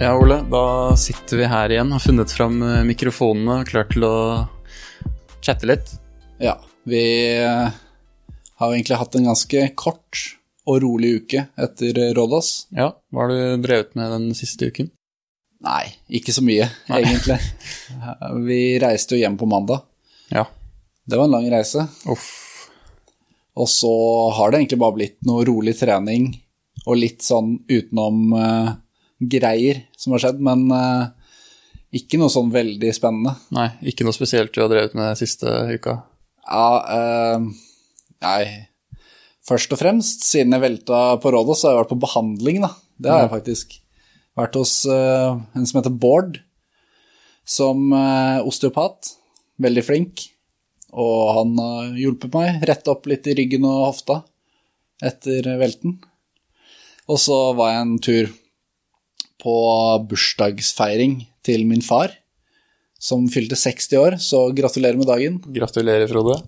Ja, Ole, da sitter vi her igjen, har funnet fram eh, mikrofonene og klart til å chatte litt. Ja, vi eh, har egentlig hatt en ganske kort og rolig uke etter Rådås. Ja, hva har du drevet med den siste uken? Nei, ikke så mye, egentlig. Vi reiste jo hjem på mandag. Ja. Det var en lang reise. Uff. Og så har det egentlig bare blitt noe rolig trening og litt sånn utenom eh, greier som har skjedd, men eh, ikke noe sånn veldig spennende. Nei, ikke noe spesielt du har drevet med siste uka? Ja, uh, nei Først og fremst, siden jeg velta på Rådås, så har jeg vært på behandling, da. Det har jeg faktisk. Vært hos uh, en som heter Bård, som uh, osteopat. Veldig flink. Og han har hjulpet meg, rette opp litt i ryggen og hofta etter velten. Og så var jeg en tur på bursdagsfeiring til min far, som fylte 60 år, så gratulerer med dagen. Gratulerer, Frode.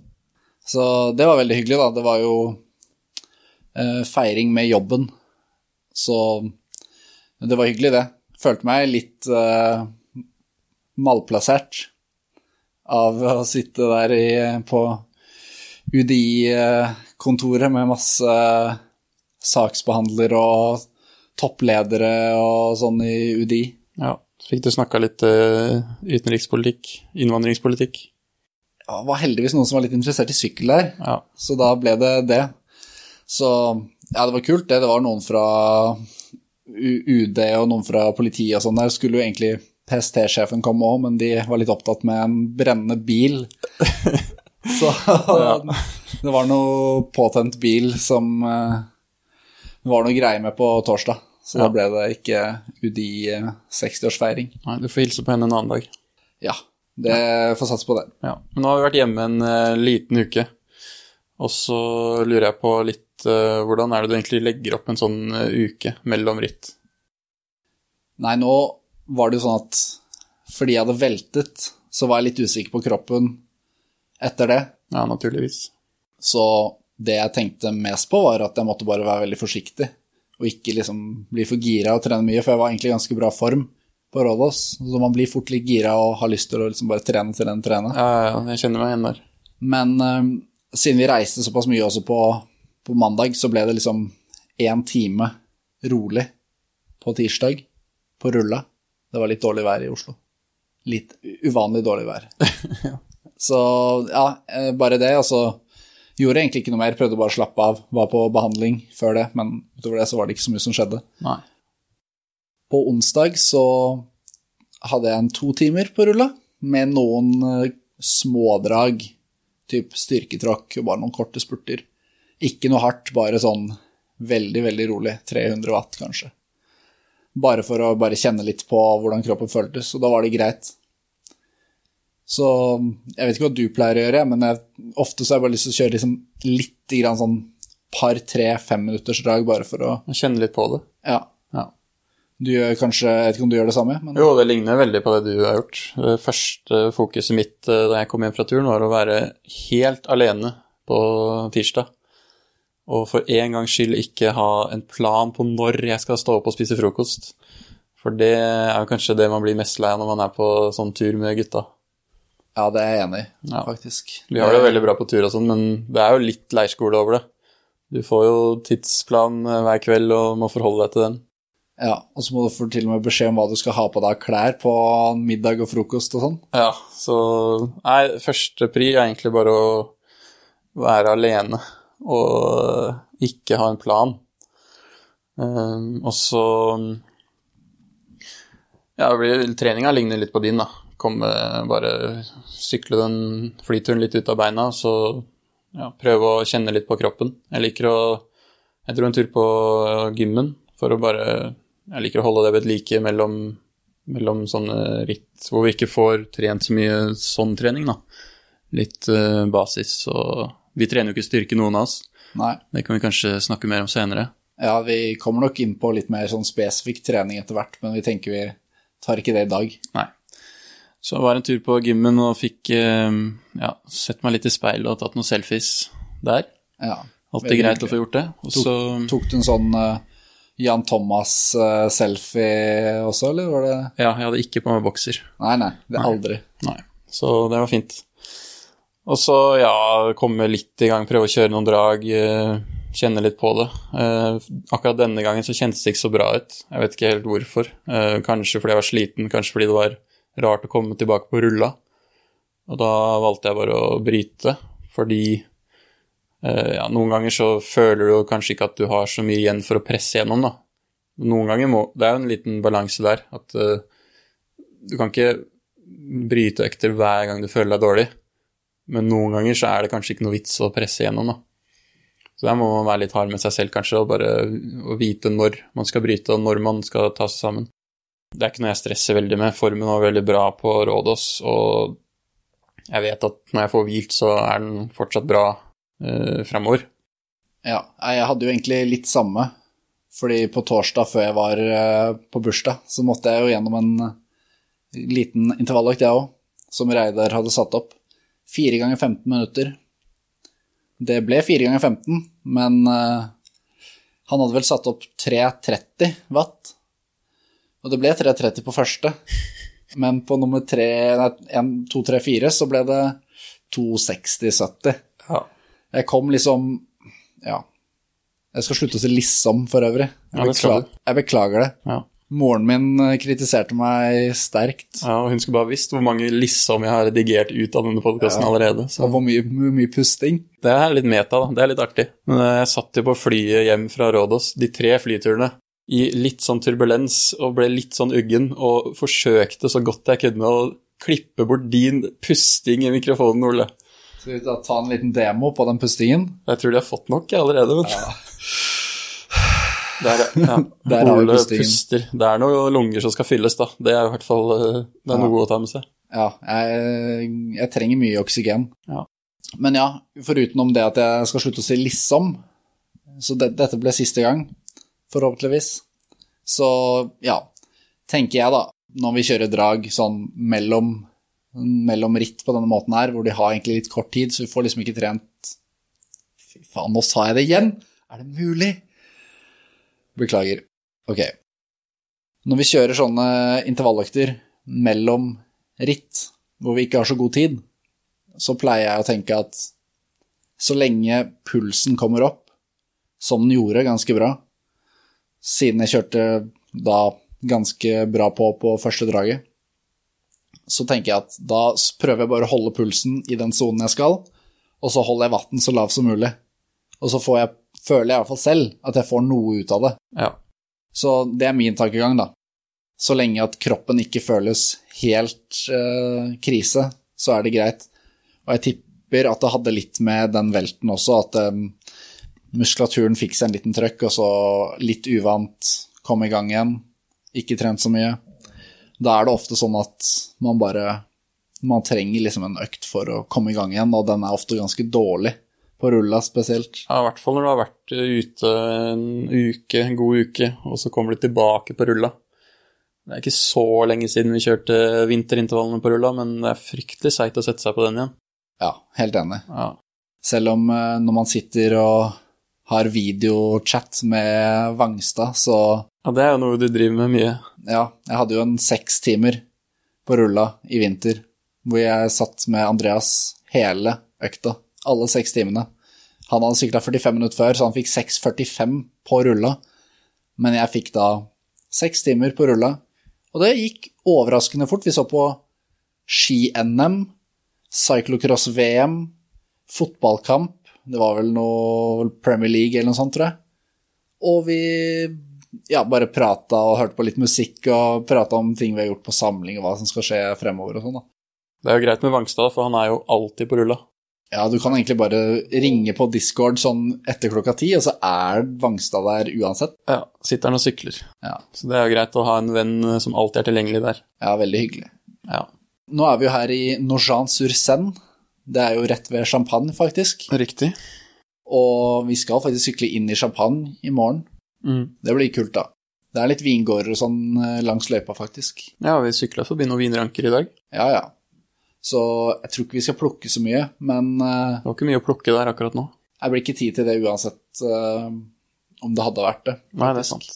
Så det var veldig hyggelig, da. Det var jo eh, feiring med jobben. Så det var hyggelig, det. Følte meg litt eh, malplassert av å sitte der i, på UDI-kontoret med masse saksbehandlere og toppledere og sånn i UDI. Ja, fikk du snakka litt uh, utenrikspolitikk, innvandringspolitikk? Ja, det var heldigvis noen som var litt interessert i sykkel der, Ja. så da ble det det. Så ja, det var kult, det. Det var noen fra UD og noen fra politiet og sånn der. Skulle jo egentlig PST-sjefen komme òg, men de var litt opptatt med en brennende bil. Så det var noe påtent bil som eh, det var noe greier med på torsdag. Så Ja. da ble det ikke UDI eh, 60-årsfeiring. Nei, du får hilse på henne en annen dag. Ja, det får satse på det. Ja. Men nå har vi vært hjemme en uh, liten uke, og så lurer jeg på litt uh, hvordan er det du egentlig legger opp en sånn uh, uke mellom ritt? Nei, nå var det jo sånn at fordi jeg hadde veltet, så var jeg litt usikker på kroppen etter det. Ja, naturligvis. Så det jeg tenkte mest på, var at jeg måtte bare være veldig forsiktig. Og ikke liksom bli for gira og trene mye, for jeg var egentlig i ganske bra form på Rådås. Så man blir fort litt gira og har lyst til å liksom bare trene, trene, trene. Ja, ja, ja, jeg kjenner meg igjen der. Men uh, siden vi reiste såpass mye også på, på mandag, så ble det liksom én time rolig på tirsdag på rulla. Det var litt dårlig vær i Oslo. Litt uvanlig dårlig vær. Så ja, eh, bare det. Og så gjorde egentlig ikke noe mer, prøvde bare å slappe av. Var på behandling før det, men utover det så var det ikke så mye som skjedde. Nei. På onsdag så hadde jeg en to timer på rulla, med noen eh, smådrag, typ styrketråkk og bare noen korte spurter. Ikke noe hardt, bare sånn veldig, veldig rolig. 300 watt, kanskje. Bare for å bare kjenne litt på hvordan kroppen føltes, og da var det greit. Så jeg vet ikke hva du pleier å gjøre, men jeg, ofte så har jeg bare lyst til å kjøre liksom litt grann sånn par, tre, fem minutters drag, bare for å Kjenne litt på det. Ja. Ja. Du gjør kanskje Jeg vet ikke om du gjør det samme, men Jo, det ligner veldig på det du har gjort. Det første fokuset mitt eh, da jeg kom hjem fra turen, var å være helt alene på tirsdag. Og for en gangs skyld ikke ha en plan på når jeg skal stå opp og spise frokost. For det er jo kanskje det man blir mest lei av når man er på sånn tur med gutta. Ja, det er jeg enig i, Ja. faktisk. Vi har det veldig bra på tur og sånn, men det er jo litt leirskole over det. Du får jo tidsplan eh, hver kveld og må forholde deg til den. Ja, Og så må du få til og med beskjed om hva du skal ha på deg av klær på middag og frokost og sånn. Ja, så Nei, første pri er egentlig bare å være alene og ikke ha en plan. Um, og så Ja, treninga ligner litt på din, da. Komme, bare sykle den flyturen litt ut av beina, så ja, prøve å kjenne litt på kroppen. Jeg liker å Jeg dro en tur på gymmen for å bare Jeg liker å holde det ved like mellom, mellom sånne ritt hvor vi ikke får trent så mye sånn trening, da. Litt uh, basis og Vi trener jo ikke styrke, noen av oss. Nei. Det kan vi kanskje snakke mer om senere. Ja, vi kommer nok inn på litt mer sånn spesifikk trening etter hvert, men vi tenker vi tar ikke det i dag. Nei. Så jeg var en tur på gymmen og fikk eh, ja, sett meg litt i speilet og tatt noen selfies der. Ja. Alltid greit å få gjort det. Og så Tok du en sånn uh, Jan Thomas-selfie også, eller var det Ja, jeg hadde ikke på meg bokser. Nei, nei, det er aldri. Nei, så det var fint. Og så, ja, komme litt i gang, prøve å kjøre noen drag, Uh, kjenne litt på det. Eh, akkurat denne gangen så kjentes det ikke så bra ut. Jeg vet ikke helt hvorfor. Eh, kanskje fordi jeg var sliten, kanskje fordi det var rart å komme tilbake på rulla. Og da valgte jeg bare å bryte, fordi ja, noen ganger så føler du kanskje ikke at du har så mye igjen for å presse gjennom, da. Noen ganger må Det er jo en liten balanse der, at eh, du kan ikke bryte økter hver gang du føler deg dårlig. Men noen ganger så er det kanskje ikke noe vits å presse gjennom, da. Så der må man være litt hard med seg selv, kanskje, og bare og vite når man skal bryte, og når man skal ta seg sammen. Det er ikke noe jeg stresser veldig med. Formen var veldig bra på Rådås, og jeg vet at når jeg får hvilt, så er den fortsatt bra eh, framover. Ja, jeg hadde jo egentlig litt samme, fordi på torsdag før jeg var eh, på bursdag, så måtte jeg jo gjennom en liten intervalløkt, jeg òg, som Reidar hadde satt opp. 4 ganger 15 minutter. Det ble 4 ganger 15, men uh, han hadde vel satt opp 330 watt. Og det ble 330 på første, men på nummer 3, 1, 2, 3, 4 så ble det 260-70. Ja. Jeg kom liksom Ja. Jeg skal slutte å si liksom, for øvrig. Jeg, ja, beklager, jeg beklager det. Ja. Moren min eh, kritiserte meg sterkt. Ja, og Hun skulle bare visst hvor mange liksom jeg har redigert ut av denne podkasten ja. allerede. Så. Og hvor mye, hvor mye, pusting. Det er litt meta, da. Det er litt artig. Men eh, jeg satt jo på flyet hjem fra Rådås, de tre flyturene, i litt sånn turbulens og ble litt sånn uggen, og forsøkte så godt jeg kunne å klippe bort din pusting i mikrofonen, Ole. Skal vi ta en liten demo på den pustingen? Jeg tror de har fått nok allerede. Men. Ja. Der, ja. Der Ole puster. Det er noen lunger som skal fylles, da. Det er i hvert fall eh, det er noe ja. å ta med seg. Ja, jeg, jeg trenger mye oksygen. Ja. Men ja, foruten om det at jeg skal slutte å si liksom, så det, dette ble siste gang, forhåpentligvis. Så ja, tenker jeg da, når vi kjører drag sånn mellom, mellom ritt på denne måten her, hvor de har egentlig litt kort tid, så vi får liksom ikke trent Fy faen, nå sa jeg det igjen! Er det mulig? Beklager. Ok. Når vi kjører sånne intervalløkter mellom ritt, hvor vi ikke har så god tid, så pleier jeg å tenke at så lenge pulsen kommer opp, som den gjorde ganske bra, siden jeg kjørte da ganske bra på på første draget, så tenker jeg at da prøver jeg bare å holde pulsen i den sonen jeg skal, og så holder jeg vatten så lav som mulig. Og så får jeg føler jeg i hvert fall selv at jeg får noe ut av det. Ja. Så det er min tankegang, da. Så lenge at kroppen ikke føles helt uh, krise, så er det greit. Og jeg tipper at det hadde litt med den velten også, at um, muskulaturen fikk seg en liten trøkk, og så litt uvant kom i gang igjen. Ikke trent så mye. Da er det ofte sånn at man bare Man trenger liksom en økt for å komme i gang igjen, og den er ofte ganske dårlig. På rulla spesielt. Ja, i hvert fall når du har vært ute en uke, en god uke, og så kommer du tilbake på rulla. Det er ikke så lenge siden vi kjørte vinterintervallene på rulla, men det er fryktelig seigt å sette seg på den igjen. Ja, helt enig. Ja. Selv om eh, når man sitter og har videochat med Vangstad, så Ja, det er jo noe du driver med mye. Ja, jeg hadde jo en seks timer på rulla i vinter, hvor jeg satt med Andreas hele økta alle seks timene. Han hadde sykla 45 minutter før, så han fikk 6,45 på rulla. Men jeg fikk da seks timer på rulla, og det gikk overraskende fort. Vi så på ski-NM, cyclocross-VM, fotballkamp, det var vel noe Premier League eller noe sånt, tror jeg. Og vi ja, bare prata og hørte på litt musikk og prata om ting vi har gjort på samling og hva som skal skje fremover og sånn, da. Det er jo greit med Vangstad, for han er jo alltid på rulla. Ja, du kan egentlig bare ringe på Discord sånn etter klokka ti, og så er Vangstad der uansett. Ja, sitter han og sykler. Ja. Så det er jo greit å ha en venn som alltid er tilgjengelig der. Ja, veldig hyggelig. Ja. Nå er vi jo her i Nogent-sur-Seine. Det er jo rett ved Champagne, faktisk. Riktig. Og vi skal faktisk sykle inn i Champagne i morgen. Mm. Det blir kult, da. Det er litt vingårder og sånn eh, langs løypa, faktisk. Ja, vi sykla forbi noen vinranker i dag. Ja, ja. Så jeg tror ikke vi skal plukke så mye, men uh, Det var ikke mye å plukke der akkurat nå. Jeg blir ikke tid til det uansett uh, om det hadde vært det. Nei, det er sant.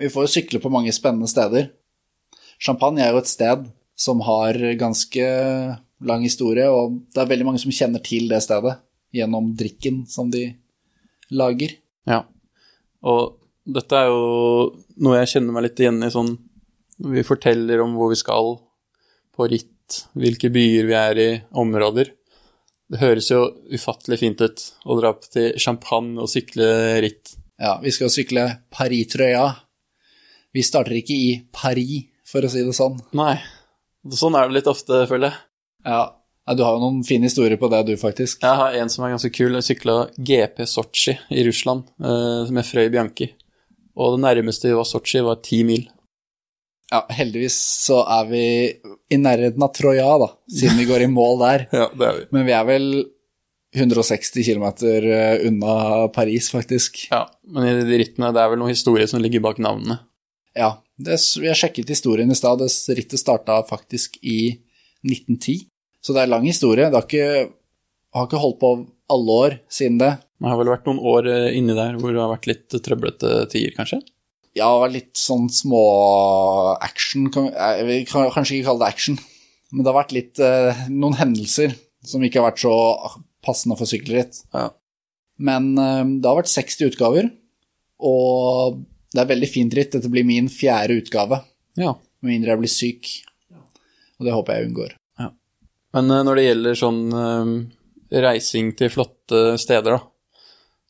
Vi får jo sykle på mange spennende steder. Champagne er jo et sted som har ganske lang historie, og det er veldig mange som kjenner til det stedet gjennom drikken som de lager. Ja. Og dette er jo noe jeg kjenner meg litt igjen i sånn vi forteller om hvor vi skal på ritt, hvilke byer vi er i, områder. Det høres jo ufattelig fint ut å dra opp til Champagne og sykle ritt. Ja, vi skal sykle Paris-trøya. Vi starter ikke i Paris, for å si det sånn. Nei. Sånn er det litt ofte, føler jeg. Ja, Du har jo noen fine historier på det, du, faktisk. Jeg har en som er ganske kul. Jeg sykla GP Sotsji i Russland eh, med Frøy Bianchi. Og det nærmeste vi var Sotsji, var ti mil. Ja, heldigvis så er vi i nærheten av Troja, da, siden vi går i mål der. Ja, det er vi. Men vi er vel 160 km unna Paris, faktisk. Ja, Men i de rittene, det er vel noe historie som ligger bak navnene. Ja, det, vi har sjekket historien i stad. Det Rittet starta faktisk i 1910. Så det er lang historie. Det har ikke, har ikke holdt på alle år siden det. Det har vel vært noen år eh, inni der hvor det har vært litt trøblete tider, kanskje? Ja, litt sånn små action Jeg vil kan- kanskje ikke kalle det action, men det har vært litt eh, noen hendelser som ikke har vært så passende for sykkelritt. Ja. Men eh, det har vært 60 utgaver, og det er veldig fint ritt. Dette blir min fjerde utgave, Ja. med mindre jeg blir syk. Og det håper jeg unngår. Men eh, når det gjelder sånn eh, reising til flotte steder, da,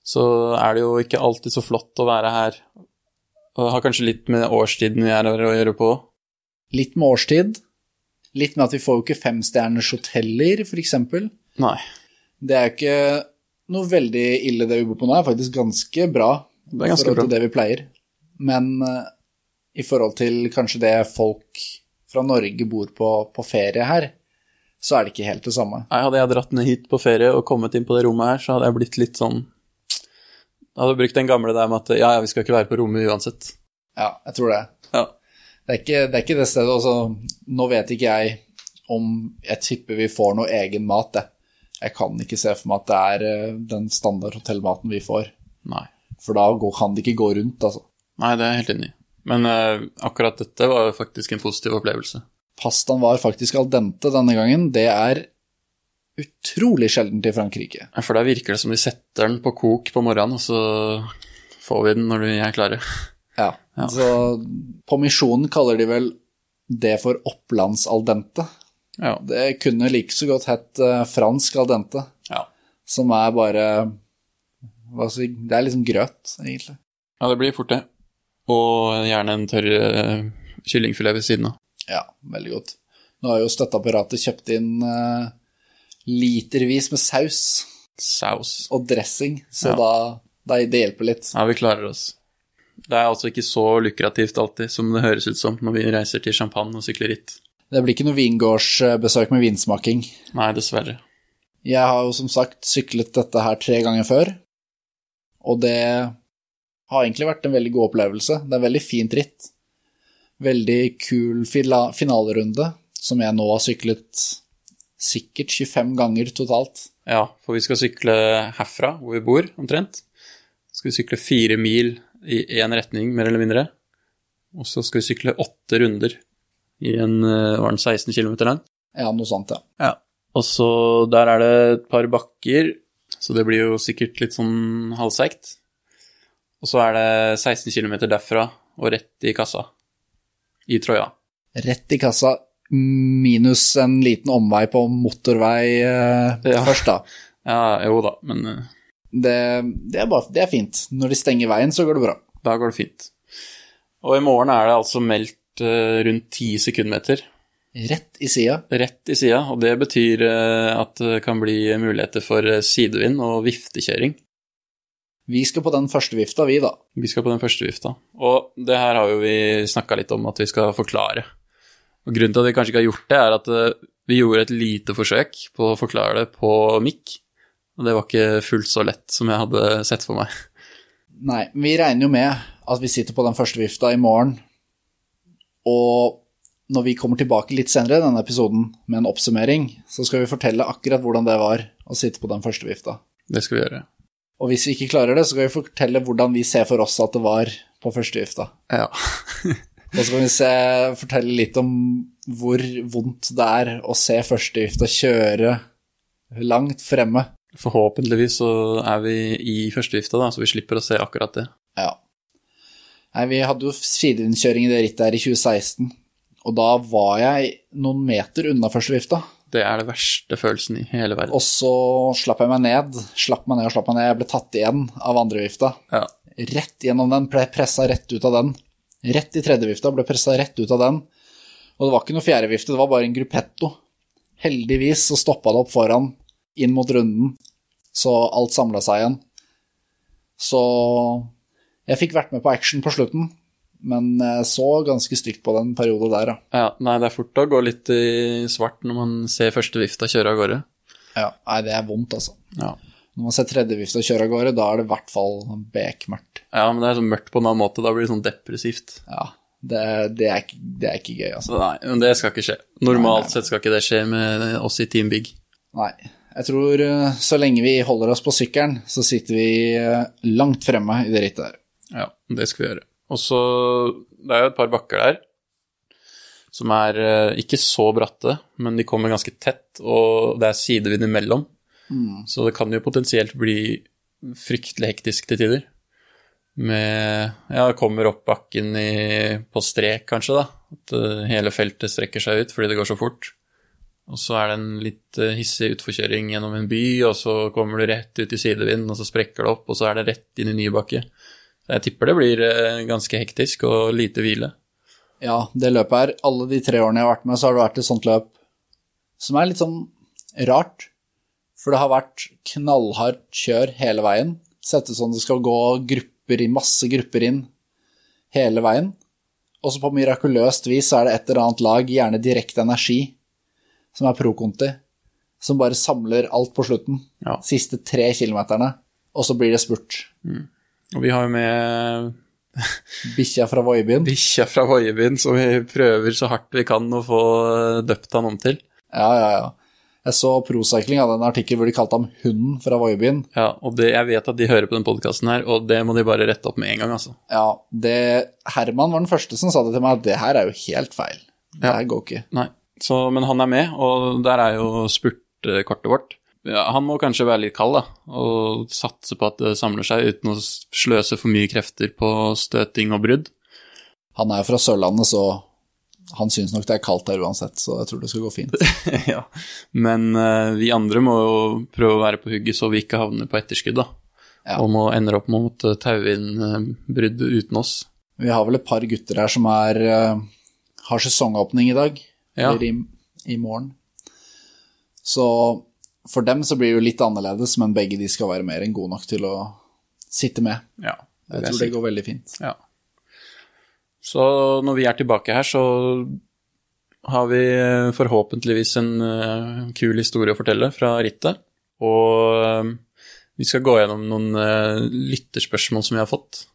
så er det jo ikke alltid så flott å være her. Og har kanskje litt med årstiden vi er her å gjøre på. Litt med årstid. Litt med at vi får jo ikke femstjerners hoteller, f.eks. Nei. Det er ikke noe veldig ille det vi bor på nå, det er faktisk ganske bra. Det er ganske i forhold bra. til det vi pleier. Men uh, i forhold til kanskje det folk fra Norge bor på på ferie her, så er det ikke helt det samme. Nei, hadde jeg dratt ned hit på ferie og kommet inn på det rommet her, så hadde jeg blitt litt sånn Jeg hadde brukt den gamle der med at ja, ja, vi skal ikke være på rommet uansett. Ja, jeg tror det. Ja. Det er ikke det, er ikke det stedet. Altså, nå vet ikke jeg om Jeg tipper vi får noe egen mat, det. Jeg kan ikke se for meg at det er eh, den standard hotellmaten vi får. Nei. For da går, kan det ikke gå rundt, altså. Nei, det er jeg helt enig i. Men uh, akkurat dette var faktisk en positiv opplevelse. Pastaen var faktisk al dente denne gangen. Det er utrolig sjeldent i Frankrike. Ja, For der virker det som de setter den på kok på morgenen, og så får vi den når vi er klare. Ja. Ja. Så på misjonen kaller de vel det for opplands al dente. Ja. Det kunne like så godt hett eh, fransk al dente, ja. som er bare si, Det er liksom grøt, egentlig. Ja, det blir fort det. Og gjerne en tørr uh, kyllingfilet ved siden av. Ja, veldig godt. Nå har jo støtteapparatet kjøpt inn uh, litervis med saus Saus. og dressing, så Ja. da, da det hjelper litt. Ja, vi klarer oss. Det er altså ikke så lukrativt alltid som det høres ut som når vi reiser til Champagne og sykler ritt. Det blir ikke noe vingårdsbesøk med vinsmaking. Nei, dessverre. Jeg har jo som sagt syklet dette her tre ganger før, og det har egentlig vært en veldig god opplevelse. Det er veldig fint ritt. Veldig kul finalerunde, som jeg nå har syklet sikkert 25 ganger totalt. Ja, for vi skal sykle herfra, hvor vi bor, omtrent. Så Skal vi sykle fire mil i én retning, mer eller mindre. Og så skal vi sykle åtte runder i en eh, Var den 16 km lang? Ja, noe sånt, ja. Ja. Og så der er det et par bakker, så det blir jo sikkert litt sånn halvseigt. Og så er det 16 km derfra og rett i kassa i trøya. Rett i kassa, minus en liten omvei på motorvei eh, Ja. først, da. Ja, jo da, men eh, Det, det, er bare, det er fint. Når de stenger veien, så går det bra. da går det fint. Og i morgen er det altså meldt eh, rundt 10 sekundmeter Rett i sida. rett i sida, og det betyr eh, at det kan bli muligheter for eh, sidevind og viftekjøring. Vi skal på den første vifta, vi, da. Vi skal på den første vifta. Og det her har jo vi snakka litt om at vi skal forklare. Og grunnen til at vi kanskje ikke har gjort det, er at eh, vi gjorde et lite forsøk på å forklare det på mikk. Og det var ikke fullt så lett som jeg hadde sett for meg. Nei, vi regner jo med at vi sitter på den første vifta i morgen, og når vi kommer tilbake litt senere i denne episoden med en oppsummering, så skal vi fortelle akkurat hvordan det var å sitte på den første vifta. Det skal vi gjøre. Og hvis vi ikke klarer det, så kan vi fortelle hvordan vi ser for oss at det var på første vifta. Ja. Og så kan vi se, fortelle litt om hvor vondt det er å se første vifta kjøre langt fremme. Forhåpentligvis så er vi i førstevifta, da, så vi slipper å se akkurat det. Ja. Nei, vi hadde jo sidevindkjøring i det rittet her i 2016, og da var jeg noen meter unna førstevifta. Det er det verste følelsen i hele verden. Og så slapp jeg meg ned, slapp meg ned og slapp meg ned. Jeg ble tatt igjen av andrevifta. Ja. Rett gjennom den, ble pressa rett ut av den. Rett i tredjevifta, ble pressa rett ut av den. Og det var ikke noe fjerdevifte, det var bare en gruppetto. Heldigvis så stoppa det opp foran, inn mot runden, så alt samla seg igjen. Så jeg fikk vært med på action på slutten, men så ganske stygt på den perioden der, ja. ja. Nei, det er fort å gå litt i svart når man ser første vifta kjøre av gårde. ja. Nei, det er vondt, altså. Ja. Når man ser tredje vifta kjøre av gårde, da er det i hvert fall bekmørkt. ja, men det er sånn mørkt på en annen måte. Da blir det sånn depressivt. Ja, det, det, er, ikke- det er ikke gøy, altså. Nei, men det skal ikke skje. Normalt sett skal ikke det skje med oss i Team Big. Nei. Jeg tror eh, så lenge vi holder oss på sykkelen, så sitter vi eh, langt fremme i det rittet der. Ja, det skal vi gjøre. Og så Det er jo et par bakker der som er eh, ikke så bratte, men de kommer ganske tett, og det er sidevind imellom. Så det kan jo potensielt bli fryktelig hektisk til tider. Med Ja, kommer opp bakken i, på strek, kanskje, da. At eh, hele feltet strekker seg ut fordi det går så fort. Og så er det en litt eh, hissig utforkjøring gjennom en by, og så kommer du rett ut i sidevind, og så sprekker det opp, og så er det rett inn i ny bakke. Jeg tipper det blir eh, ganske hektisk og lite hvile. Ja, det løpet her, alle de tre årene jeg har vært med, så har det vært et sånt løp som er litt sånn rart. For det har vært knallhardt kjør hele veien. Sett ut som det skal gå grupper i, masse grupper inn hele veien. Og så på mirakuløst vis så er det et eller annet lag, gjerne direkte energi, som er pro-conti, som bare samler alt på slutten. Ja. Siste tre kilometerne, og så blir det spurt. Og vi har jo med Bikkja fra Voiebyen. bikkja fra Voiebyen, som vi prøver så hardt vi kan å få døpt han om til. Ja, ja, ja. Jeg så Procycling hadde en artikkel hvor de kalte ham Hunden fra Voiebyen. Ja, og det, jeg vet at de hører på den podkasten her, og det må de bare rette opp med en gang, altså. Ja, det Herman var den første som sa det til meg, at det her er jo helt feil. Det Ja. her går ikke. Nei. Så, men han er med, og der er jo spurtkortet vårt. Ja, han må kanskje være litt kald, da, og satse på at det samler seg uten å sløse for mye krefter på støting og brudd. Han er jo fra Sørlandet, så han syns nok det er kaldt der uansett, så jeg tror det skal gå fint. ja. Men uh, vi andre må jo prøve å være på hugget så vi ikke havner på etterskudd, da. Ja. Og må ender opp mot uh, brudd uten oss. Vi har vel et par gutter her som er uh, har sesongåpning i dag, Ja. eller i, i morgen. Så for dem så blir det jo litt annerledes, men begge de skal være mer enn gode nok til å sitte med. Ja, Jeg tror det går veldig fint. Ja. Så når vi er tilbake her, så har vi eh, forhåpentligvis en eh, kul historie å fortelle fra rittet. Og eh, vi skal gå gjennom noen lytterspørsmål som vi har fått.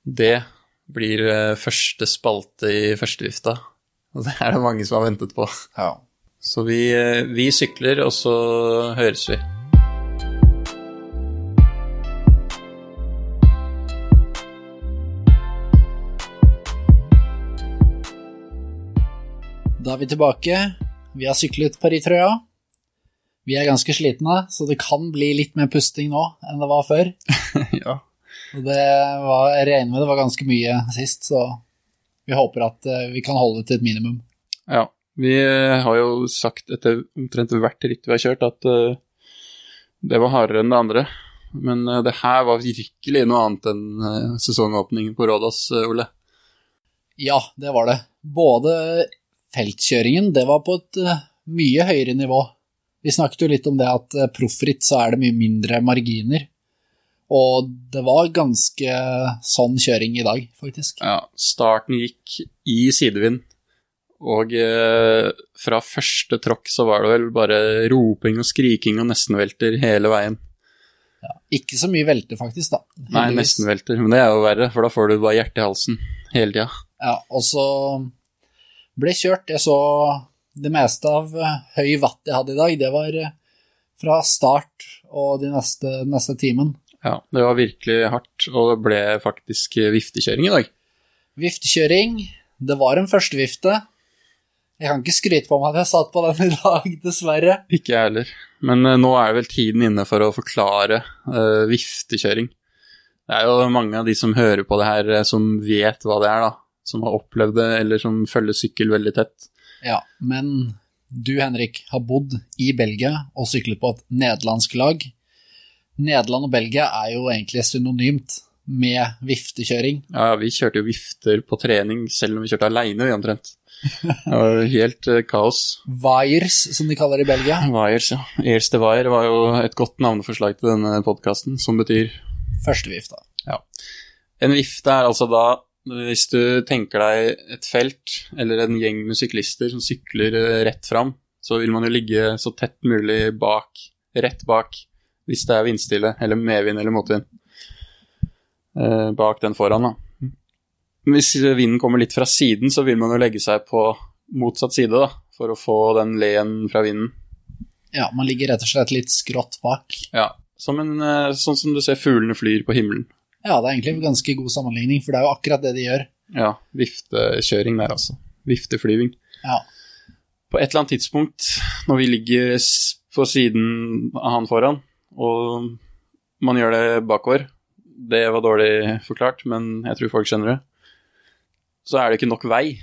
Det blir første spalte i førstevifta. Og det er det mange som har ventet på. Ja. Så vi, eh, vi sykler, og så høres vi. Da er vi tilbake. Vi har syklet Paris-trøya. Vi er ganske slitne, så det kan bli litt mer pusting nå enn det var før. ja. Og det var, jeg regner med det var ganske mye sist, så vi håper at eh, vi kan holde det til et minimum. Ja, vi eh, har jo sagt etter omtrent hvert ritt vi har kjørt, at eh, det var hardere enn det andre. Men eh, det her var virkelig noe annet enn sesongåpningen på Rådås, Ole. Ja, det var det. Både feltkjøringen, det var på et mye høyere nivå. Vi snakket jo litt om det at proffritt så er det mye mindre marginer. Og det var ganske sånn kjøring i dag, faktisk. Ja, starten gikk i sidevind, og eh, fra første tråkk så var det vel bare roping og skriking og nestenvelter hele veien. Ja, Ikke så mye velter, faktisk, da. Nei, nestenvelter, men det er jo verre, for da får du bare hjertet i halsen hele tida. Ja, og så ble kjørt. Jeg så det meste av eh, høy watt jeg hadde i dag, det var eh, fra start og de neste, neste timen. Ja, det var virkelig hardt, og det ble faktisk viftekjøring i dag. Viftekjøring. Det var en førstevifte. Jeg kan ikke skryte på meg at jeg satt på den i dag, dessverre. Ikke jeg heller. Men uh, nå er vel tiden inne for å forklare uh, viftekjøring. Det er jo mange av de som hører på det her, uh, som vet hva det er, da. Som har opplevd det, eller som følger sykkel veldig tett. Ja, men du, Henrik, har bodd i Belgia og syklet på et nederlandsk lag. Nederland og Belgia er jo egentlig synonymt med viftekjøring. Ja, vi kjørte jo vifter på trening selv om vi kjørte aleine, vi omtrent. Det var helt uh, kaos. Wires, som de kaller det i Belgia. Wires, ja. Airs de Wire var jo et godt navneforslag til denne podkasten, som betyr Første vifta. Ja. En vifte er altså da hvis du tenker deg et felt eller en gjeng med syklister som sykler eh, rett fram, så vil man jo ligge så tett mulig bak, rett bak, hvis det er vindstille eller medvind eller motvind. Eh, bak den foran, da. Hvis vinden kommer litt fra siden, så vil man jo legge seg på motsatt side, da, for å få den leen fra vinden. Ja, man ligger rett og slett litt skrått bak. Ja, som en, eh, sånn som du ser fuglene flyr på himmelen. Ja, det er egentlig en ganske god sammenligning, for det er jo akkurat det de gjør. Ja, viftekjøring der, altså. Vifteflyving. Ja. På et eller annet tidspunkt, når vi ligger på siden av han foran, og man gjør det bakover Det var dårlig forklart, men jeg tror folk skjønner det. Så er det ikke nok vei.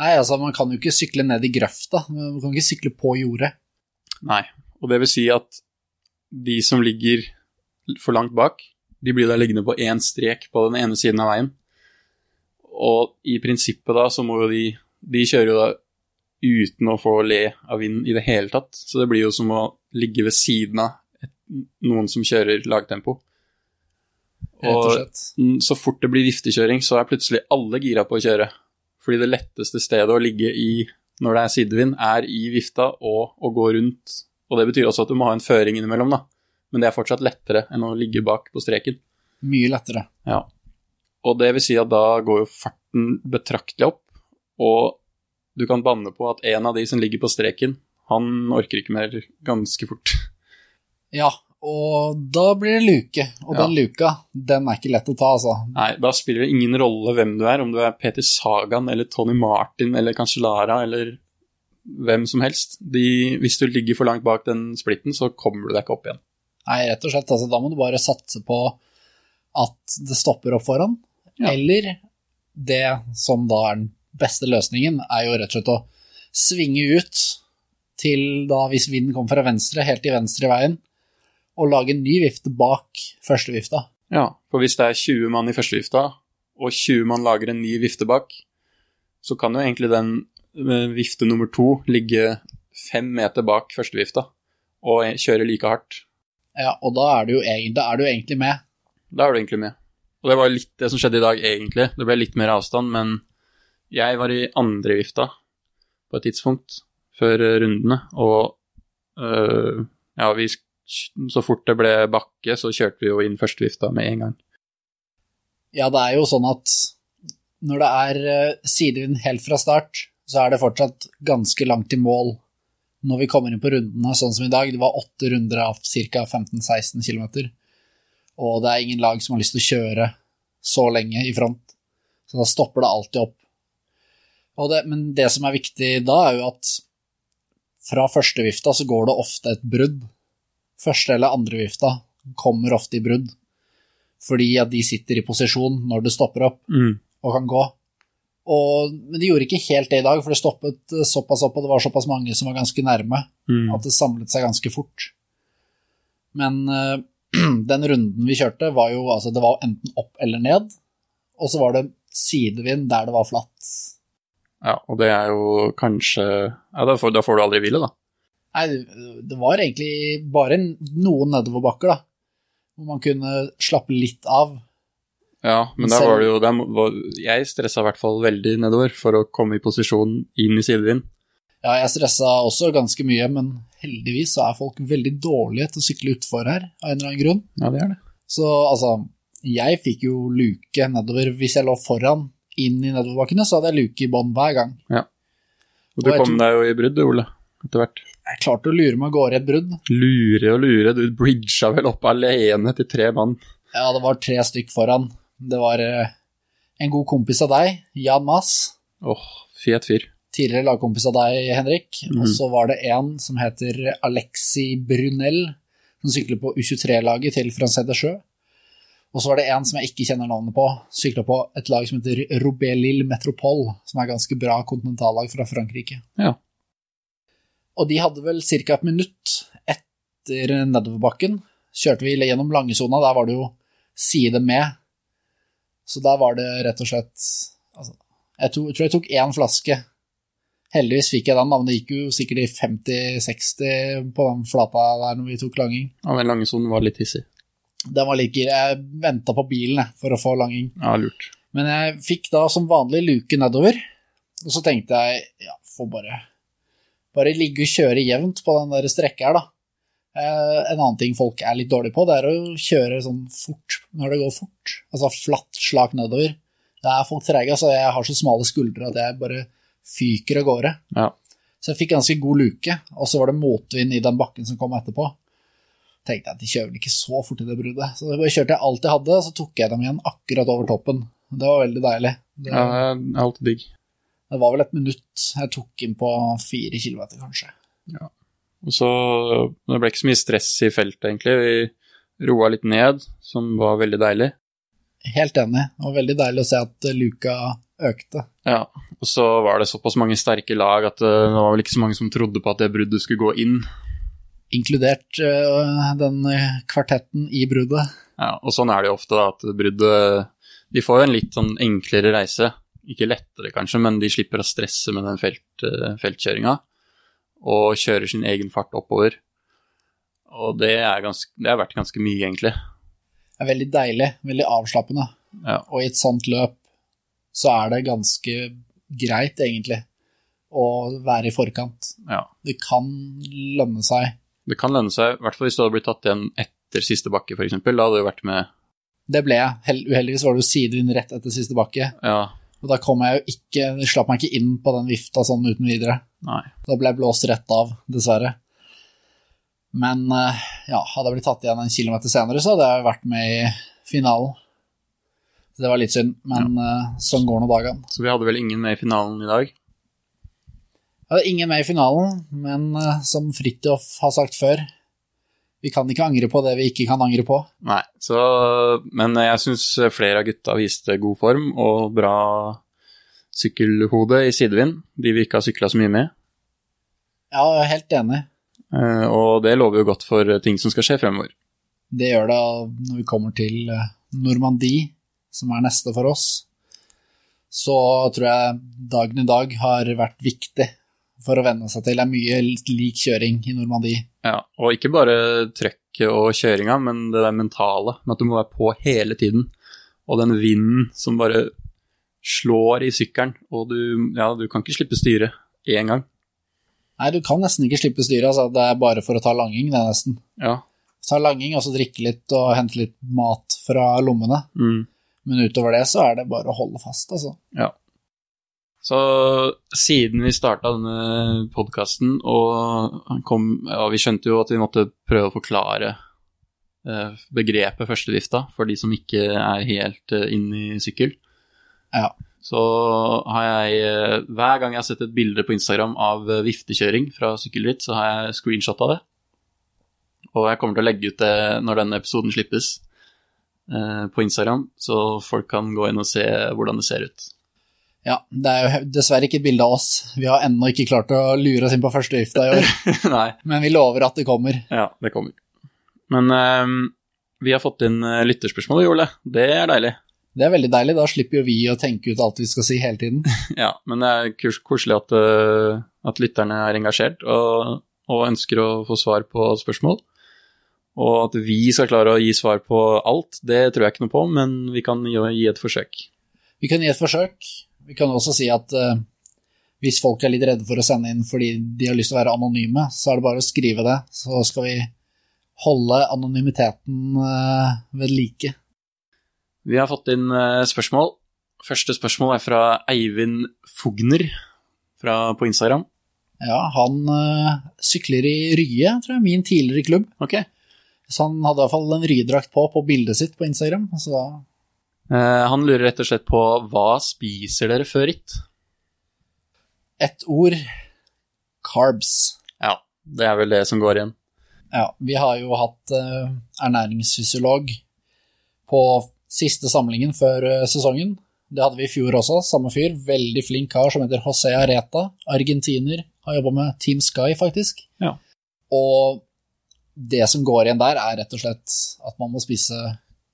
Nei, altså, man kan jo ikke sykle ned i grøfta. Man kan ikke sykle på jordet. Nei. Og det vil si at de som ligger for langt bak, de blir da liggende på én strek på den ene siden av veien. Og i prinsippet da, så må jo de De kjører jo da uten å få le av vinden i det hele tatt. Så det blir jo som å ligge ved siden av noen som kjører lagtempo. Og så fort det blir viftekjøring, så er plutselig alle gira på å kjøre. Fordi det letteste stedet å ligge i når det er sidevind, er i vifta og å gå rundt. Og det betyr også at du må ha en føring innimellom, da. Men det er fortsatt lettere enn å ligge bak på streken. Mye lettere. Ja. Og det vil si at da går jo farten betraktelig opp, og du kan banne på at en av de som ligger på streken, han orker ikke mer ganske fort. Ja, og da blir det luke. Og Ja. den luka, den er ikke lett å ta, altså. Nei, da spiller det ingen rolle hvem du er, om du er Peter Sagan eller Tony Martin eller Cancellara eller hvem som helst. De, hvis du ligger for langt bak den splitten, så kommer du deg ikke opp igjen. Nei, rett og slett. Altså, da må du bare satse på at det stopper opp foran. Ja. Eller det som da er den beste løsningen, er jo rett og slett å svinge ut til da, hvis vinden kommer fra venstre, helt til venstre i veien, og lage en ny vifte bak første vifta. Ja, for hvis det er 20 mann i første vifta, og 20 mann lager en ny vifte bak, så kan jo egentlig den eh, vifte nummer to ligge fem meter bak første vifta og kjøre like hardt. Ja, og da er du jo egentlig, er du egentlig med. Da er du egentlig med. Og det var litt det som skjedde i dag, egentlig. Det ble litt mer avstand, men jeg var i andre vifta på et tidspunkt før eh, rundene, og øh, ja, vi, så fort det ble bakke, så kjørte vi jo inn førstevifta med en gang. Ja, det er jo sånn at når det er eh, sidevind helt fra start, så er det fortsatt ganske langt til mål når vi kommer inn på rundene, sånn som i dag. Det var åtte runder av ca. 15-16 km, og det er ingen lag som har lyst til å kjøre så lenge i front, så da stopper det alltid opp. Det, men det som er viktig da, er jo at fra første vifta så går det ofte et brudd. Første eller andre vifta kommer ofte i brudd, fordi at de sitter i posisjon når det stopper opp Mm. og kan gå. Og, men de gjorde ikke helt det i dag, for det stoppet såpass opp, og det var såpass mange som var ganske nærme, Mm. at det samlet seg ganske fort. Men uh, den runden vi kjørte, var jo altså, det var enten opp eller ned, og så var det sidevind der det var flatt. Ja, og det er jo kanskje Ja, da får, da får du aldri hvile, da. Nei, det var egentlig bare noen nedoverbakker, da, hvor man kunne slappe litt av. Ja, men der var det jo der var, Jeg stressa i hvert fall veldig nedover for å komme i posisjon inn i sidevind. Ja, jeg stressa også ganske mye, men heldigvis så er folk veldig dårlige til å sykle utfor her, av en eller annen grunn. Ja, det er det. Så altså, jeg fikk jo luke nedover hvis jeg lå foran inn i nedoverbakkene, så hadde jeg luke i bånn hver gang. Og du Og kom tror- deg jo i brudd, Ole. etter hvert. Jeg klarte å lure meg av gårde et brudd. Lure og lure, du bridga vel opp alene til tre mann. Ja, det var tre stykk foran. Det var eh, en god kompis av deg, Jan Mass. Åh, fet fyr. Tidligere lagkompis av deg, Henrik. Og så var det en som heter Alexi Brunel, som sykler på U23-laget til Francais de Sjø. Og så var det en som jeg ikke kjenner navnet på, sykla på et lag som heter Robé Lille Metropole, som er ganske bra kontinentallag fra Frankrike. Ja. Og de hadde vel ca. et minutt etter nedoverbakken. Kjørte vi gjennom langesona, der var det jo side med. Så der var det rett og slett altså, jeg, to, jeg tror jeg tok én flaske. Heldigvis fikk jeg den, men det gikk jo sikkert i 50-60 på den flata der når vi tok langing. Ja, den langesonen var litt hissig. Den var like Jeg venta på bilen jeg, for å få langing. Ja, lurt. Men jeg fikk da som vanlig luke nedover, og så tenkte jeg ja, får bare, bare ligge og kjøre jevnt på den der strekka her, da. Eh, en annen ting folk er litt dårlige på, det er å kjøre sånn fort når det går fort. Altså flatt slak nedover. Det er folk treige, altså jeg har så smale skuldre at jeg bare fyker av gårde. Ja. Så jeg fikk ganske god luke, og så var det motvind i den bakken som kom etterpå. Tenkte jeg at de kjører vel ikke så fort i det bruddet. Så da kjørte jeg alt jeg hadde, så tok jeg dem igjen akkurat over toppen. Det var veldig deilig. Det, ja, det er alltid digg. Det var vel et minutt jeg tok inn på fire kilometer, kanskje. Og så Det ble ikke så mye stress i feltet, egentlig. Vi roa litt ned, som var veldig deilig. Helt enig. Det var veldig deilig å se at luka økte. Ja, og så var det såpass mange sterke lag at eh, det var vel ikke så mange som trodde på at det bruddet skulle gå inn. Inkludert eh, den kvartetten i bruddet. Ja, og sånn er det jo ofte, da, at bruddet De får jo en litt sånn enklere reise. Ikke lettere, kanskje, men de slipper å stresse med den felt, eh, feltkjøringa. Og kjører sin egen fart oppover. Og det, ganske, det har vært ganske mye, egentlig. Det er veldig deilig, veldig avslappende. Ja. Og i et sånt løp så er det ganske greit, egentlig, å være i forkant. ja. Det kan lønne seg. Det kan lønne seg, i hvert fall hvis du hadde blitt tatt igjen etter siste bakke, f.eks. Da hadde du vært med Det ble jeg. Uheldigvis var det jo sidevind rett etter siste bakke. Ja, Og da kom jeg jo ikke slapp meg ikke inn på den vifta sånn uten videre. nei. Da ble jeg blåst rett av, dessverre. Men eh, ja, hadde jeg blitt tatt igjen en kilometer senere, så hadde jeg vært med i finalen. Så det var litt synd, men ja. sånn går nå dagene. Så vi hadde vel ingen med i finalen i dag. Jeg hadde ingen med i finalen, men eh, som Fridtjof har sagt før, vi kan ikke angre på det vi ikke kan angre på. Nei, så Men jeg syns flere av gutta viste god form og bra sykkelhode i sidevind, de vi ikke har sykla så mye med. Ja, jeg er helt enig. Eh, Og det lover jo godt for ting som skal skje fremover. Det gjør det når vi kommer til eh, Normandie, som er neste for oss. Så tror jeg dagen i dag har vært viktig for å venne seg til. Det er mye lik kjøring i Normandie. Ja, Og ikke bare trøkket og kjøringa, men det der mentale, med at du må være på hele tiden. Og den vinden som bare slår i sykkelen, og du, ja, du kan ikke slippe styret én gang. Nei, du kan nesten ikke slippe styret. Altså. Det er bare for å ta langing, det er nesten. Ja. Ta langing, og så drikke litt og hente litt mat fra lommene. Mm. Men utover det så er det bare å holde fast, altså. Ja. Så siden vi starta denne podkasten, og og, vi skjønte jo at vi måtte prøve å forklare eh, begrepet førstedrifta for de som ikke er helt eh, inn i sykkel, Ja. så har jeg eh, Hver gang jeg har sett et bilde på Instagram av viftekjøring fra sykkelritt, så har jeg screenshotta det. Og jeg kommer til å legge ut det når denne episoden slippes på Instagram, så folk kan gå inn og se hvordan det ser ut. Ja, det er jo dessverre ikke et bilde av oss. Vi har ennå ikke klart å lure oss inn på første gifta i år, Nei. men vi lover at det kommer. Ja, det kommer. Men um, vi har fått inn eh, lytterspørsmål, Ole. Det er deilig. Det er veldig deilig, da slipper jo vi å tenke ut alt vi skal si hele tiden. Ja, men det er kos- koselig at, eh, at lytterne er engasjert og, og ønsker å få svar på spørsmål. Og at vi skal klare å gi svar på alt, det tror jeg ikke noe på, men vi kan gi, gi et forsøk. Vi kan gi et forsøk. Vi kan også si at eh, hvis folk er litt redde for å sende inn fordi de har lyst til å være anonyme, så er det bare å skrive det, så skal vi holde anonymiteten eh, ved like. Vi har fått inn eh, spørsmål. Første spørsmål er fra Eivind Fogner fra, på Instagram. Ja, han sykler i Rye, tror jeg, min tidligere klubb. Ok. Så han hadde i hvert fall en Rye-drakt på på bildet sitt på Instagram. Så da han lurer rett og slett på hva spiser dere før ritt? ett ord carbs. Ja, det er vel det som går igjen. Ja, vi har jo hatt eh, ernæringsfysiolog på siste samlingen før eh, sesongen. Det hadde vi i fjor også, samme fyr. Veldig flink kar som heter José Areta. Argentiner. Har jobba med Team Sky, faktisk. Ja. Og det som går igjen der, er rett og slett at man må spise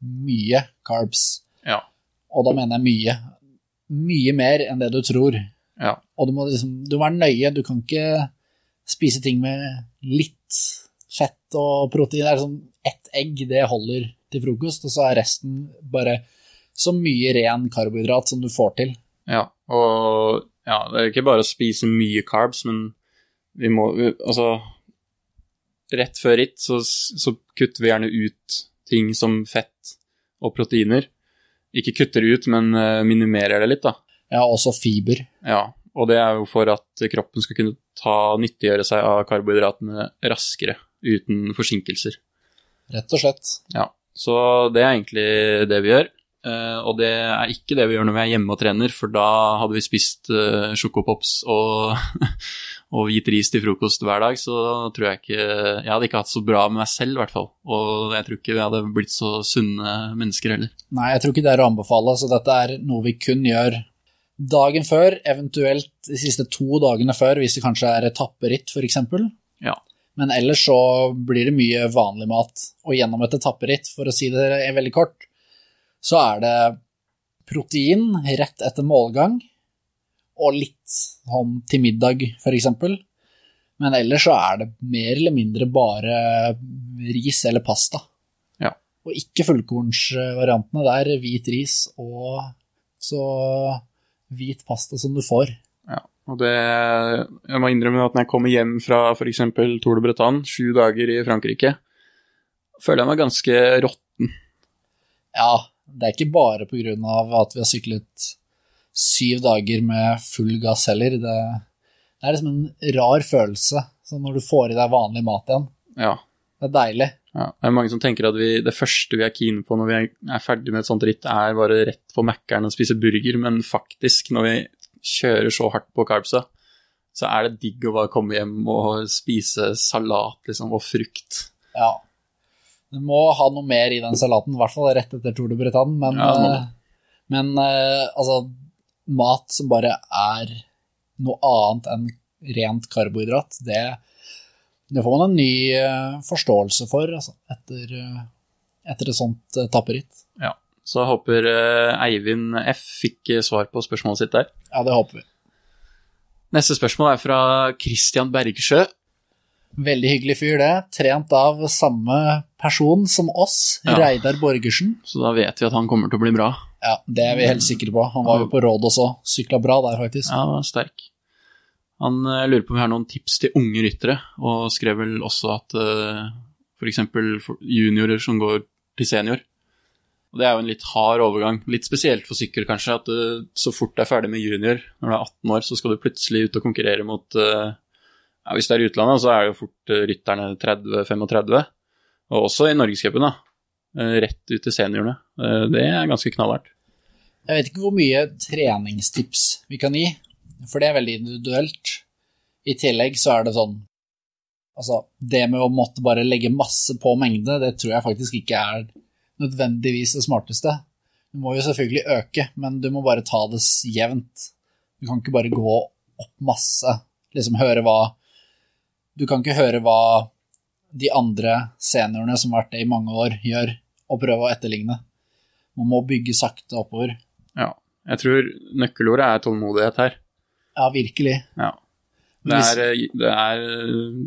mye carbs. Ja. Og da mener jeg mye. Mye mer enn det du tror. Ja. Og du må, liksom, du må være nøye. Du kan ikke spise ting med litt fett og protein. Det er sånn ett egg, det holder til frokost, og så er resten bare så mye ren karbohydrat som du får til. Ja, og ja, det er ikke bare å spise mye carbs, men vi må vi- Altså, rett før ritt så, så kutter vi gjerne ut ting som fett og proteiner. Ikke kutter ut, men eh, minimerer det litt, da. Ja, også fiber. Ja, og det er jo for at kroppen skal kunne ta nyttiggjøre seg av karbohydratene raskere, uten forsinkelser. Rett og slett. Ja, så det er egentlig det vi gjør. Eh, og det er ikke det vi gjør når vi er hjemme og trener, for da hadde vi spist uh, sjokopops og, og gitt ris til frokost hver dag, så tror jeg ikke Jeg hadde ikke hatt så bra med meg selv, i hvert fall. Og jeg tror ikke vi hadde blitt så sunne mennesker heller. Nei, jeg tror ikke det er å anbefale, så dette er noe vi kun gjør dagen før, eventuelt de siste to dagene før, hvis det kanskje er etapperitt, f.eks. Ja. Men ellers så blir det mye vanlig mat. Og gjennom et etapperitt, for å si det veldig kort, så er det protein rett etter målgang, og litt sånn til middag, f.eks. Men ellers så er det mer eller mindre bare ris eller pasta. Ja. Og ikke fullkornsvariantene. Det er hvit ris og så hvit pasta som du får. Ja, og det Jeg må innrømme at når jeg kommer hjem fra f.eks. Tour de Bretagne, sju dager i Frankrike, føler jeg meg ganske råtten. Ja, det er ikke bare på grunn av at vi har syklet syv dager med full gass heller. Det, det er liksom en rar følelse så når du får i deg vanlig mat igjen. Ja. Det er deilig. Ja, det er mange som tenker at vi, det første vi er keen på når vi er, er ferdig med et sånt ritt, er bare rett på Mækkern og spise burger, men faktisk, når vi kjører så hardt på carbsa, så er det digg å bare komme hjem og spise salat liksom, og frukt. Ja. Du må ha noe mer i den salaten, i hvert fall rett etter Tour de Bretagne, men, Ja, eh, men eh, altså Mat som bare er noe annet enn rent karbohydrat, det, det får man en ny eh, forståelse for altså, etter, eh, etter et sånt uh, tapperitt. Ja. Så jeg håper eh, Eivind F fikk eh, svar på spørsmålet sitt der. Ja, det håper vi. Neste spørsmål er fra Christian Bergsjø. Veldig hyggelig fyr, det. Trent av samme person som oss, Ja. Reidar Borgersen. Så da vet vi at han kommer til å bli bra. Ja, det er vi helt sikre på. Han var jo på råd også. Sykla bra der, faktisk. Ja, han var sterk. Han eh, lurer på om vi har noen tips til unge ryttere, og skrev vel også at uh, f.eks. juniorer som går til senior. Og Det er jo en litt hard overgang, litt spesielt for sykkel kanskje, at eh, så fort du er ferdig med junior, når du er 18 år, så skal du plutselig ut og konkurrere mot uh, ja, Hvis det er i utlandet, så er det jo fort uh, rytterne 30-35, og også i Norgescupen, da. Eh, rett ut til seniorene. Eh, det er ganske knallhardt. Jeg vet ikke hvor mye treningstips vi kan gi, for det er veldig individuelt. I tillegg så er det sånn Altså, det med å måtte bare legge masse på mengde, det tror jeg faktisk ikke er nødvendigvis det smarteste. Du må jo selvfølgelig øke, men du må bare ta det jevnt. Du kan ikke bare gå opp masse, liksom høre hva Du kan ikke høre hva de andre seniorene som har vært det i mange år, gjør, og prøve å etterligne. Man må bygge sakte oppover. Ja. Jeg tror nøkkelordet er tålmodighet her. Ja, virkelig. Ja. Det er, det er eh,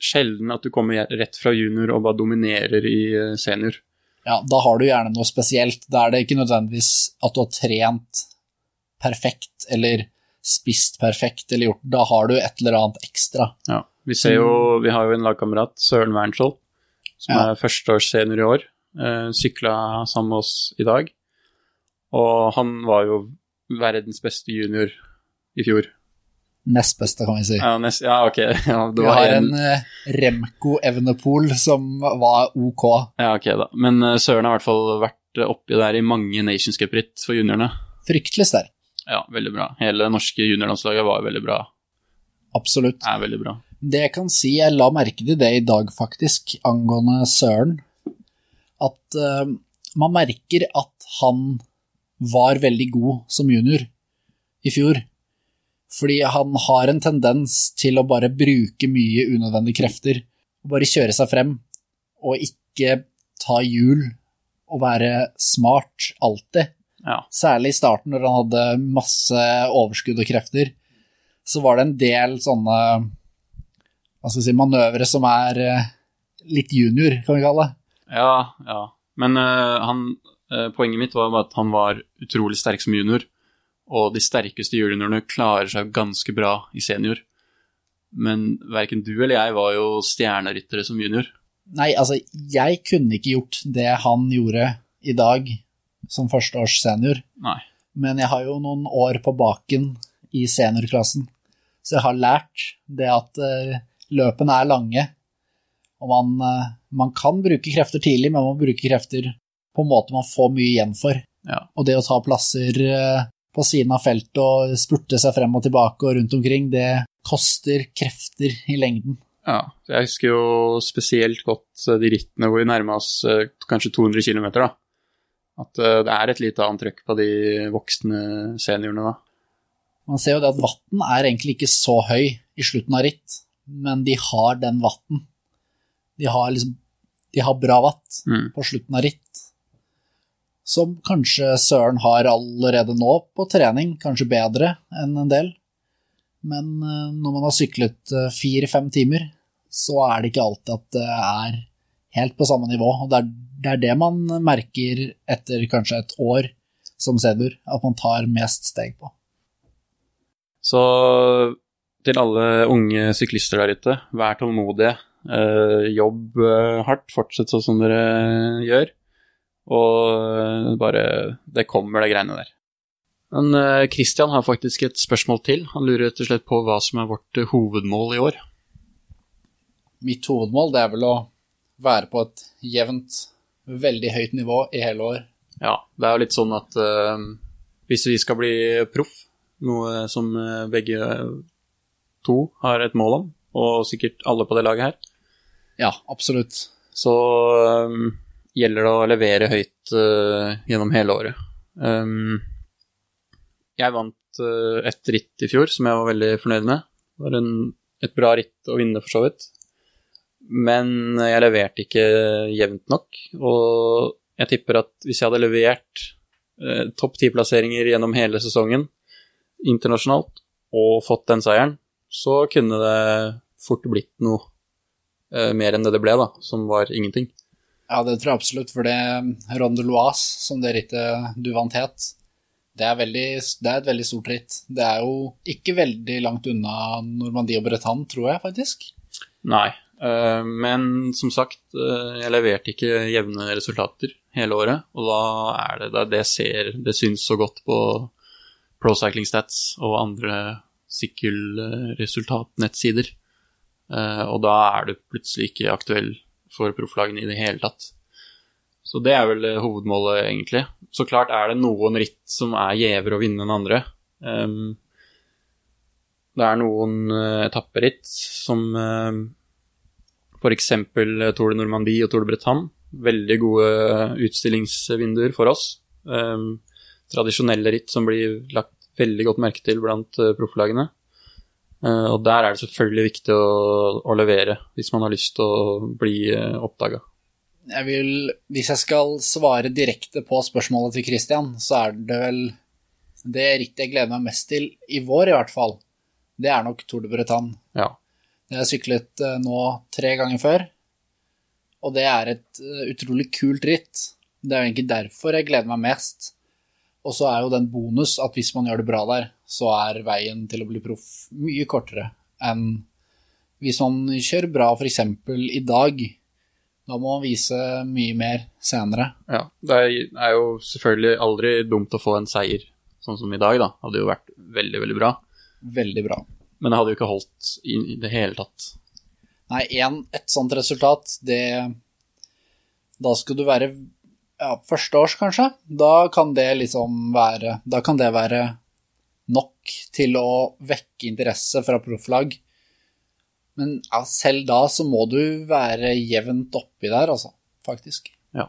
sjelden at du kommer rett fra junior og bare dominerer i eh, senior. Ja, da har du gjerne noe spesielt. Da er det ikke nødvendigvis at du har trent perfekt eller spist perfekt eller gjort Da har du et eller annet ekstra. Ja. Vi ser jo, vi har jo en lagkamerat, Søren Wernskjold, som Ja. er førsteårssenior i år. Uh, sykla sammen med oss i dag. Og han var jo verdens beste junior i fjor. Nest beste, kan vi si. Ja, nest, ja ok. Ja, Vi har en, en eh, Remco Evenepool som var ok. ja, ok da. Men uh, Søren har i hvert fall vært oppi der i mange Nations Cup-ritt for juniorene. Fryktelig sterk. Ja, veldig bra. Hele det norske juniorlandslaget var veldig bra. Absolutt. Er veldig bra. Det jeg kan si, jeg la merke til det i dag faktisk, angående Søren, at uh, man merker at han var veldig god som junior i fjor. Fordi han har en tendens til å bare bruke mye unødvendige krefter, og bare kjøre seg frem, og ikke ta hjul og være smart alltid. Ja. Særlig i starten, når han hadde masse overskudd og krefter, så var det en del sånne si, manøvre som er eh, litt junior, kan vi kalle det. Ja, ja. Men uh, han, uh, poenget mitt var bare at han var utrolig sterk som junior, og de sterkeste juniorene klarer seg ganske bra i senior. Men verken du eller jeg var jo stjerneryttere som junior. Nei, altså, jeg kunne ikke gjort det han gjorde i dag som førsteårs senior, Nei. men jeg har jo noen år på baken i seniorklassen, så jeg har lært det at eh, løpene er lange, og man, eh, man kan bruke krefter tidlig, men man må bruke krefter på en måte man får mye igjen for. Ja. Og det å ta plasser eh, på siden av feltet og spurte seg frem og tilbake og rundt omkring, det koster krefter i lengden. Ja, jeg husker jo spesielt godt eh, de rittene hvor vi nærma oss kanskje 200 km, da. At det er et lite annet trøkk på de voksne seniorene da. Man ser jo det at vatten er egentlig ikke så høy i slutten av ritt, men de har den vatten. De har liksom De har bra vatt Mm. på slutten av ritt. Som kanskje Søren har allerede nå på trening, kanskje bedre enn en del. Men eh, når man har syklet eh, fire-fem timer, så er det ikke alltid at det er helt på samme nivå. Og det er, det er det man merker etter kanskje et år som senior, at man tar mest steg på. Så til alle unge syklister der ute, vær tålmodige. Eh, jobb eh, hardt, fortsett sånn som dere gjør. Og eh, bare Det kommer, det greiene der. Men eh, Christian har faktisk et spørsmål til. Han lurer rett og slett på hva som er vårt eh, hovedmål i år. Mitt hovedmål det er vel å være på et jevnt, veldig høyt nivå i hele år. Ja, det er jo litt sånn at uh, hvis vi skal bli proff, noe som eh, begge to har et mål om, og sikkert alle på det laget her, Ja, absolutt. så um, gjelder det å levere høyt uh, gjennom hele året. Um, jeg vant uh, et ritt i fjor som jeg var veldig fornøyd med. Det var en, et bra ritt å vinne, for så vidt. Men jeg leverte ikke jevnt nok, og jeg tipper at hvis jeg hadde levert eh, topp ti-plasseringer gjennom hele sesongen internasjonalt og fått den seieren, så kunne det fort blitt noe eh, mer enn det det ble, da, som var ingenting. Ja, det tror jeg absolutt, for det Ronde Loise, som det rittet du vant het, det er, veldig, det er et veldig stort ritt. Det er jo ikke veldig langt unna Normandie og Bretagne, tror jeg faktisk. Nei, eh, men som sagt, eh, jeg leverte ikke jevne resultater hele året, og da er det det, det ser Det syns så godt på Pro Cycling Stats og andre sykkelresultatnettsider. Eh, og da er du plutselig ikke aktuell for profflagene i det hele tatt. Så det er vel eh, hovedmålet, egentlig. Så klart er det noen ritt som er gjevere å vinne enn andre. Det er noen uh, etapperitt som uh, f.eks. Tour de Normandie og Tour de Bretagne. Veldig gode utstillingsvinduer for oss. Tradisjonelle ritt som blir lagt veldig godt merke til blant uh, profflagene. Uh, og der er det selvfølgelig viktig å, å, levere hvis man har lyst til å bli uh, oppdaga. Jeg vil, hvis jeg skal svare direkte på spørsmålet til Christian, så er det vel det rittet jeg gleder meg mest til, i vår i hvert fall, det er nok Tour de Bretagne. Ja. Det har jeg syklet nå tre ganger før, og det er et utrolig kult ritt. Det er jo egentlig derfor jeg gleder meg mest. Og så er jo den bonus at hvis man gjør det bra der, så er veien til å bli proff mye kortere enn hvis man kjører bra f.eks. i dag. Da må man vise mye mer senere. Ja, det er jo selvfølgelig aldri dumt å få en seier sånn som i dag, da. Hadde jo vært veldig, veldig bra. Veldig bra. Men det hadde jo ikke holdt i, det hele tatt. Nei, en, et sånt resultat, det Da skal du være ja, førsteårs, kanskje. Da kan det liksom være Da kan det være nok til å vekke interesse fra profflag. Men ja, selv da så må du være jevnt oppi der, altså. Faktisk. Ja.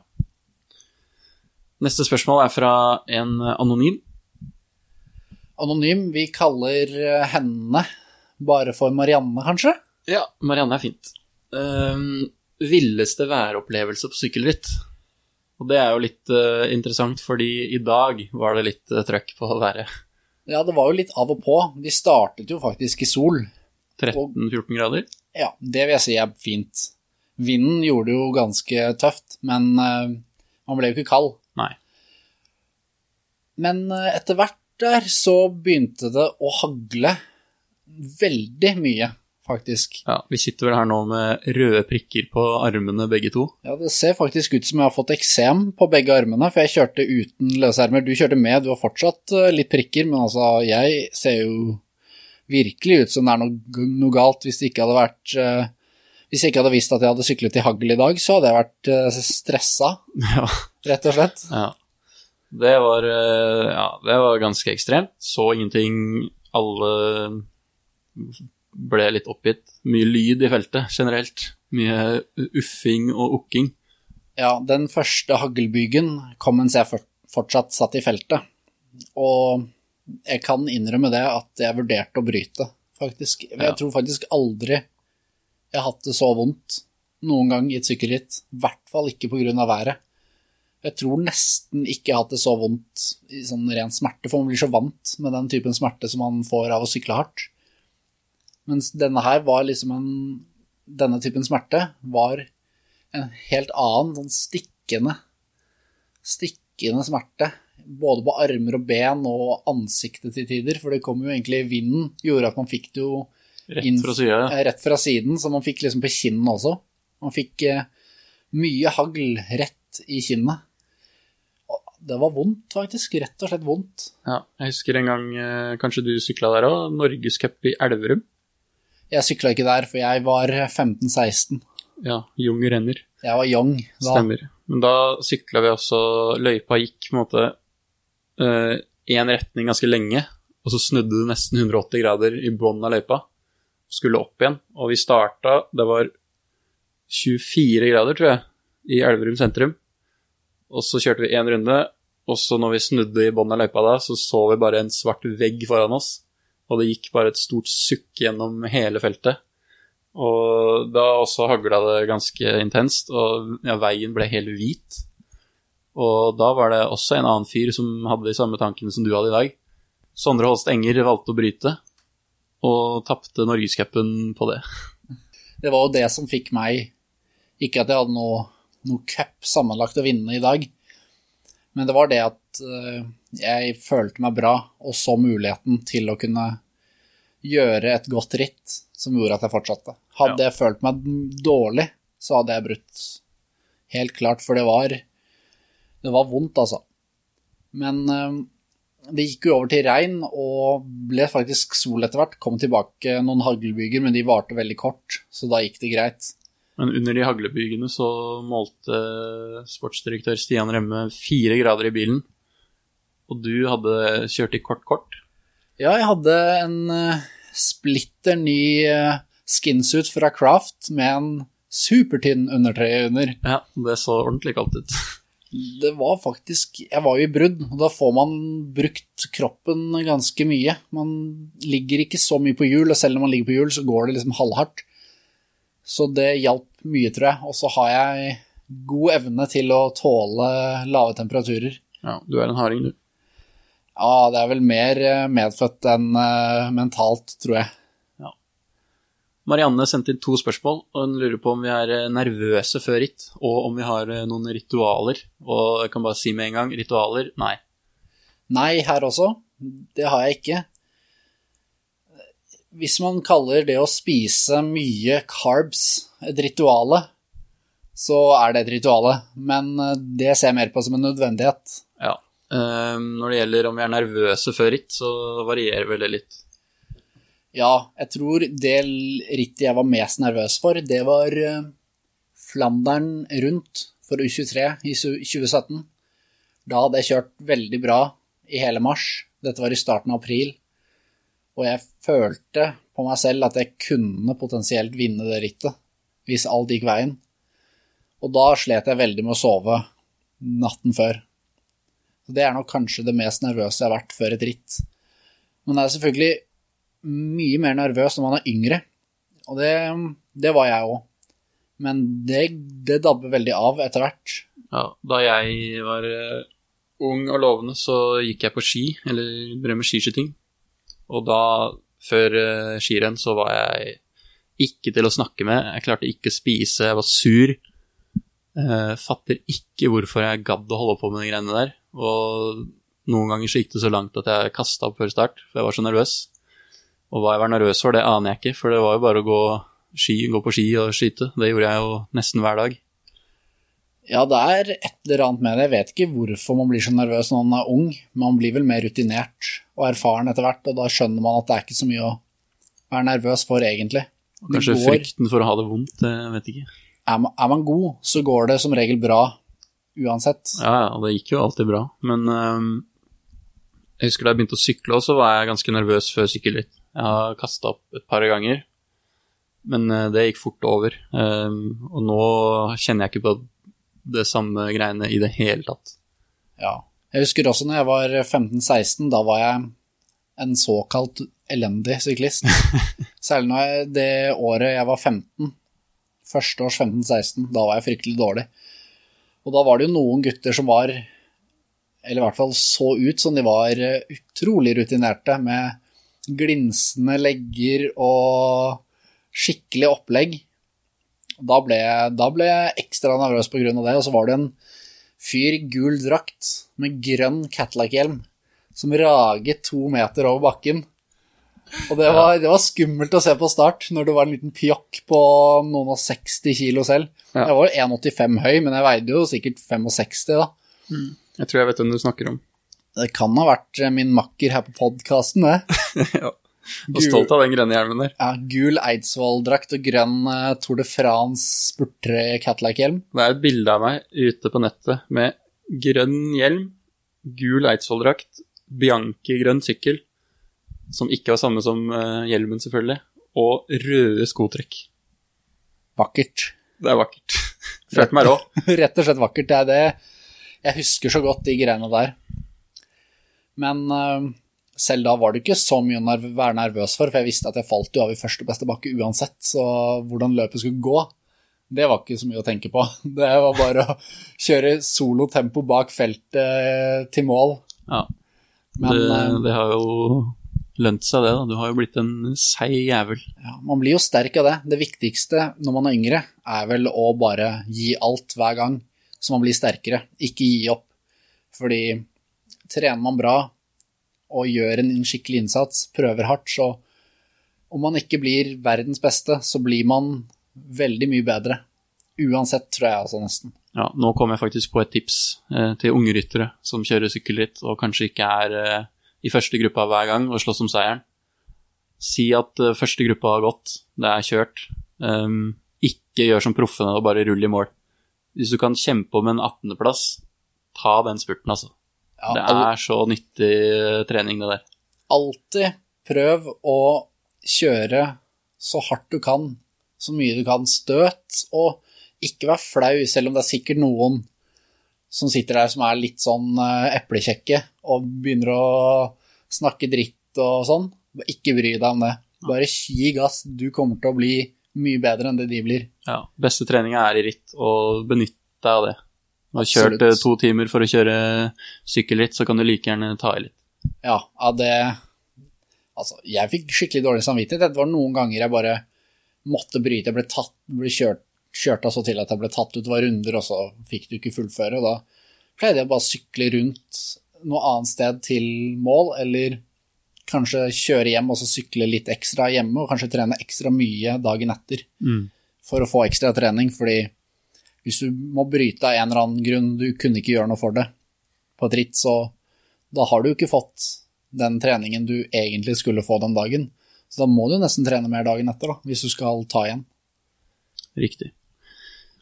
Neste spørsmål er fra en anonym. Anonym, vi kaller henne bare for Marianne, kanskje? Ja, Marianne er fint. Um, villeste væropplevelse på sykkelritt. Og det er jo litt uh, interessant, fordi i dag var det litt uh, trøkk på været. Ja, det var jo litt av og på. De startet jo faktisk i sol. 13-14 grader. Ja, det vil jeg si er fint. Vinden gjorde det jo ganske tøft, men uh, man ble jo ikke kald. Nei. Men etter hvert der så begynte det å hagle veldig mye, faktisk. Ja, Vi sitter vel her nå med røde prikker på armene begge to. Ja, det ser faktisk ut som jeg har fått eksem på begge armene, for jeg kjørte uten løsermer. Du kjørte med, du har fortsatt uh, litt prikker, men altså, jeg ser jo virkelig ut som det er noe, noe galt hvis det ikke hadde vært uh, Hvis jeg ikke hadde visst at jeg hadde syklet i hagl i dag, så hadde jeg vært uh, stressa, Ja. rett og slett. ja. Det var, eh, ja, det var ganske ekstremt. Så ingenting. Alle ble litt oppgitt. Mye lyd i feltet generelt. Mye uffing og okking. Ja, den første haglbygen kom mens jeg fortsatt satt i feltet. Og jeg kan innrømme det at jeg vurderte å bryte, faktisk. Jeg Ja. tror faktisk aldri jeg har hatt det så vondt noen gang i et sykkelritt. I hvert fall ikke av været. Jeg tror nesten ikke jeg har hatt det så vondt i sånn ren smerte, for man blir så vant med den typen smerte som man får av å sykle hardt. Mens denne her var liksom en Denne typen smerte var en helt annen, sånn stikkende Stikkende smerte. Både på armer og ben og ansiktet til tider, for det kom jo egentlig vinden, gjorde at man fikk det jo Rett fra siden, rett fra siden, så man fikk liksom på kinnet også. Man fikk eh, mye hagl rett i kinnet. Og Det var vondt, faktisk. Rett og slett vondt. Ja, jeg husker en gang eh, kanskje du sykla der òg. Norgescup i Elverum. Jeg sykla ikke der, for jeg var 15-16. Ja, Jung renner. Jeg var young da. Stemmer. Men da sykla vi også Løypa gikk på en måte én retning ganske lenge, og så snudde det nesten 180 grader i bunnen av løypa. Skulle opp igjen. Og vi starta Det var 24 grader, tror jeg, i Elverum sentrum. Og så kjørte vi én runde, og så når vi snudde i bunnen av løypa da, så så vi bare en svart vegg foran oss. Og det gikk bare et stort sukk gjennom hele feltet. Og da også hagla det ganske intenst, og ja, veien ble helt hvit. Og da var det også en annen fyr som hadde de samme tankene som du hadde i dag. Sondre Holst Enger valgte å bryte, og tapte norgescupen på det. Det var jo det som fikk meg Ikke at jeg hadde noe, noe cup sammenlagt å vinne i dag, men det var det at eh, jeg følte meg bra og så muligheten til å kunne gjøre et godt ritt som gjorde at jeg fortsatte. Hadde jeg følt meg dårlig, så hadde jeg brutt. Helt klart, for det var Det var vondt, altså. Men øh, det gikk jo over til regn, og ble faktisk sol etter hvert. Kom tilbake noen haglbyger, men de varte veldig kort, så da gikk det greit. Men under de haglebygene så målte sportsdirektør Stian Remme fire grader i bilen. Og du hadde kjørt i kort-kort. Ja, jeg hadde en eh, splitter ny eh, skinsuit fra Craft med en supertynn undertrøye under. Ja, det så ordentlig kaldt ut. Det var faktisk Jeg var jo i brudd, og da får man brukt kroppen ganske mye. Man ligger ikke så mye på hjul, og selv når man ligger på hjul, så går det liksom halvhardt. Så det hjalp mye, tror jeg. Og så har jeg god evne til å tåle lave temperaturer. Ja, du er en harding, du. Ja, det er vel mer eh, medfødt enn eh, mentalt, tror jeg. Marianne sendte inn to spørsmål, og hun lurer på om vi er eh, nervøse før ritt, og om vi har noen ritualer. Og jeg kan bare si med en gang, ritualer, nei. Nei, her også. Det har jeg ikke. Hvis man kaller det å spise mye carbs et rituale, så er det et rituale. Men det ser jeg mer på som en nødvendighet. Ja. Eh, når det gjelder om vi er nervøse før ritt, så varierer vel det litt. Ja, jeg tror det rittet jeg var mest nervøs for, det var eh, Flandern rundt for U23 i 2017. Da hadde jeg kjørt veldig bra i hele mars. Dette var i starten av april. Og jeg følte på meg selv at jeg kunne potensielt vinne det rittet, hvis alt gikk veien. Og da slet jeg veldig med å sove natten før. Det er nok kanskje det mest nervøse jeg har vært før et ritt. Men det er selvfølgelig mye mer nervøs når man er yngre, og det, det var jeg òg. Men det, det dabber veldig av etter hvert. Ja, da jeg var uh, ung og lovende, så gikk jeg på ski, eller drev med skiskyting. Og da, før uh, skirenn, så var jeg ikke til å snakke med. Jeg klarte ikke å spise, jeg var sur. Jeg fatter ikke hvorfor jeg gadd å holde på med de greiene der. Og noen ganger så gikk det så langt at jeg kasta opp før start, for jeg var så nervøs. Og hva jeg var nervøs for, det aner jeg ikke, for det var jo bare å gå, ski, gå på ski og skyte. Det gjorde jeg jo nesten hver dag. Ja, det er et eller annet med det. Jeg vet ikke hvorfor man blir så nervøs når man er ung. Man blir vel mer rutinert og erfaren etter hvert, og da skjønner man at det er ikke så mye å være nervøs for, egentlig. Kanskje går, frykten for å ha det vondt, jeg vet ikke. Er man, er man god, så går det som regel bra uansett. Ja, ja, det gikk jo alltid bra. Men um, jeg husker da jeg begynte å sykle også, var jeg ganske nervøs før sykkelritt. Jeg har kasta opp et par ganger, men uh, det gikk fort over. Um, og nå kjenner jeg ikke på det samme greiene i det hele tatt. Ja. Jeg husker også når jeg var 15-16, da var jeg en såkalt elendig syklist. Særlig når jeg, det året jeg var 15, første års 15-16, da var jeg fryktelig dårlig. Og da var det jo noen gutter som var, eller i hvert fall så ut som de var eh, utrolig rutinerte, med glinsende legger og skikkelig opplegg. Da ble, da ble jeg ekstra nervøs av det, og så var det en fyr i gul drakt med grønn Cadillac-hjelm som raget to meter over bakken. Og det var, det var, skummelt å se på start, når du var en liten pjokk på noen og 60 kilo selv. Ja. Jeg var 1,85 høy, men jeg veide jo sikkert 65 da. Mm. Jeg tror jeg vet hvem du snakker om. Det kan ha vært eh, min makker her på podkasten, det. ja. Og stolt av den grønne hjelmen der. Ja, Gul Eidsvoll-drakt og grønn uh, Tour de France spurtre Cadillac-hjelm. Det er et bilde av meg ute på nettet med grønn hjelm, gul Eidsvoll-drakt, Bianchi-grønn sykkel, som ikke var samme som uh, hjelmen, selvfølgelig, og røde skotrekk. Vakkert. Det er vakkert. Følte meg rå. Rett og slett vakkert. Det er det Jeg husker så godt de greiene der. Men uh, selv da var det ikke så mye å være nervøs for, for jeg visste at jeg falt jo av i første beste bakke uansett, så hvordan løpet skulle gå, det var ikke så mye å tenke på. Det var bare å kjøre solo tempo bak feltet eh, til mål. Ja, Men, det, eh, det har jo lønt seg, det. da. Du har jo blitt en seig jævel. Ja, Man blir jo sterk av det. Det viktigste når man er yngre, er vel å bare gi alt hver gang, så man blir sterkere. Ikke gi opp. Fordi trener man bra og gjør en skikkelig innsats, prøver hardt, så om man ikke blir verdens beste, så blir man veldig mye bedre. Uansett, tror jeg altså nesten. Ja, nå kom jeg faktisk på et tips eh, til unge ryttere som kjører sykkelritt og kanskje ikke er eh, i første gruppa hver gang og slåss om seieren. Si at uh, første gruppa har gått, det er kjørt. Um, ikke gjør som proffene og bare rull i mål. Hvis du kan kjempe om en 18.-plass, ta den spurten, altså. Ja, det er så nyttig eh, trening, det der. Alltid prøv å kjøre så hardt du kan, så mye du kan. Støt, og ikke vær flau, selv om det er sikkert noen som sitter der som er litt sånn eh, eplekjekke og begynner å snakke dritt og sånn. Ikke bry deg om det. Bare gi gass. Du kommer til å bli mye bedre enn det de blir. Ja, beste treninga er i ritt, og benytt deg av det. Du har kjørt Absolutt. Eh, to timer for å kjøre sykkelritt, så kan du like gjerne ta i litt. Ja, av det Altså, jeg fikk skikkelig dårlig samvittighet. Det var noen ganger jeg bare måtte bryte. Jeg ble, tatt, ble kjørt kjørte altså til at jeg ble tatt ut, var runder, og så fikk du ikke fullføre. og Da pleide jeg bare å sykle rundt noe annet sted til mål, eller kanskje kjøre hjem og så sykle litt ekstra hjemme, og kanskje trene ekstra mye dagen etter mm. for å få ekstra trening. fordi hvis du må bryte av en eller annen grunn, du kunne ikke gjøre noe for det på et ritt, så da har du jo ikke fått den treningen du egentlig skulle få den dagen. Så da må du nesten trene mer dagen etter, da, hvis du skal ta igjen. Riktig.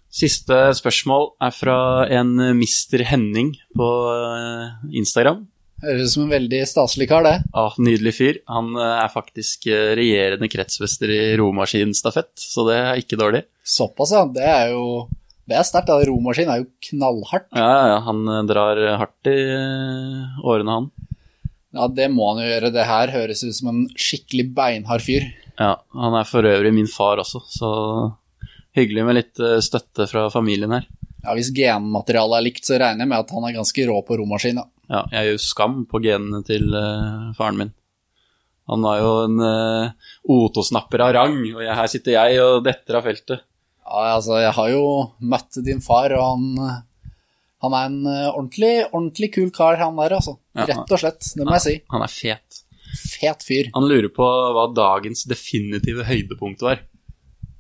Siste spørsmål er fra en Mr. Henning på eh, Instagram. Høres ut som en veldig staselig kar, det. Ja, Nydelig fyr. Han eh, er faktisk eh, regjerende kretsmester i romaskinstafett, så det er ikke dårlig. Såpass, ja. Det er jo det er sterkt. Romaskin er jo knallhardt. Ja, ja, han drar hardt i årene, han. Ja, det må han jo gjøre. Det her høres ut som en skikkelig beinhard fyr. Ja, han er for øvrig min far også, så hyggelig med litt eh, støtte fra familien her. Ja, Hvis genmaterialet er likt, så regner jeg med at han er ganske rå på romaskin. Ja. Ja, jeg gjør skam på genene til uh, faren min. Han var jo en uh, otosnapper av rang, og jeg, her sitter jeg og detter av feltet. Ja, altså, jeg har jo møtt din far, og han, han er en ordentlig, ordentlig kul kar, han der, altså. Ja, Rett og slett, det må jeg si. Han er fet. Fet fyr. Han lurer på hva dagens definitive høydepunkt var.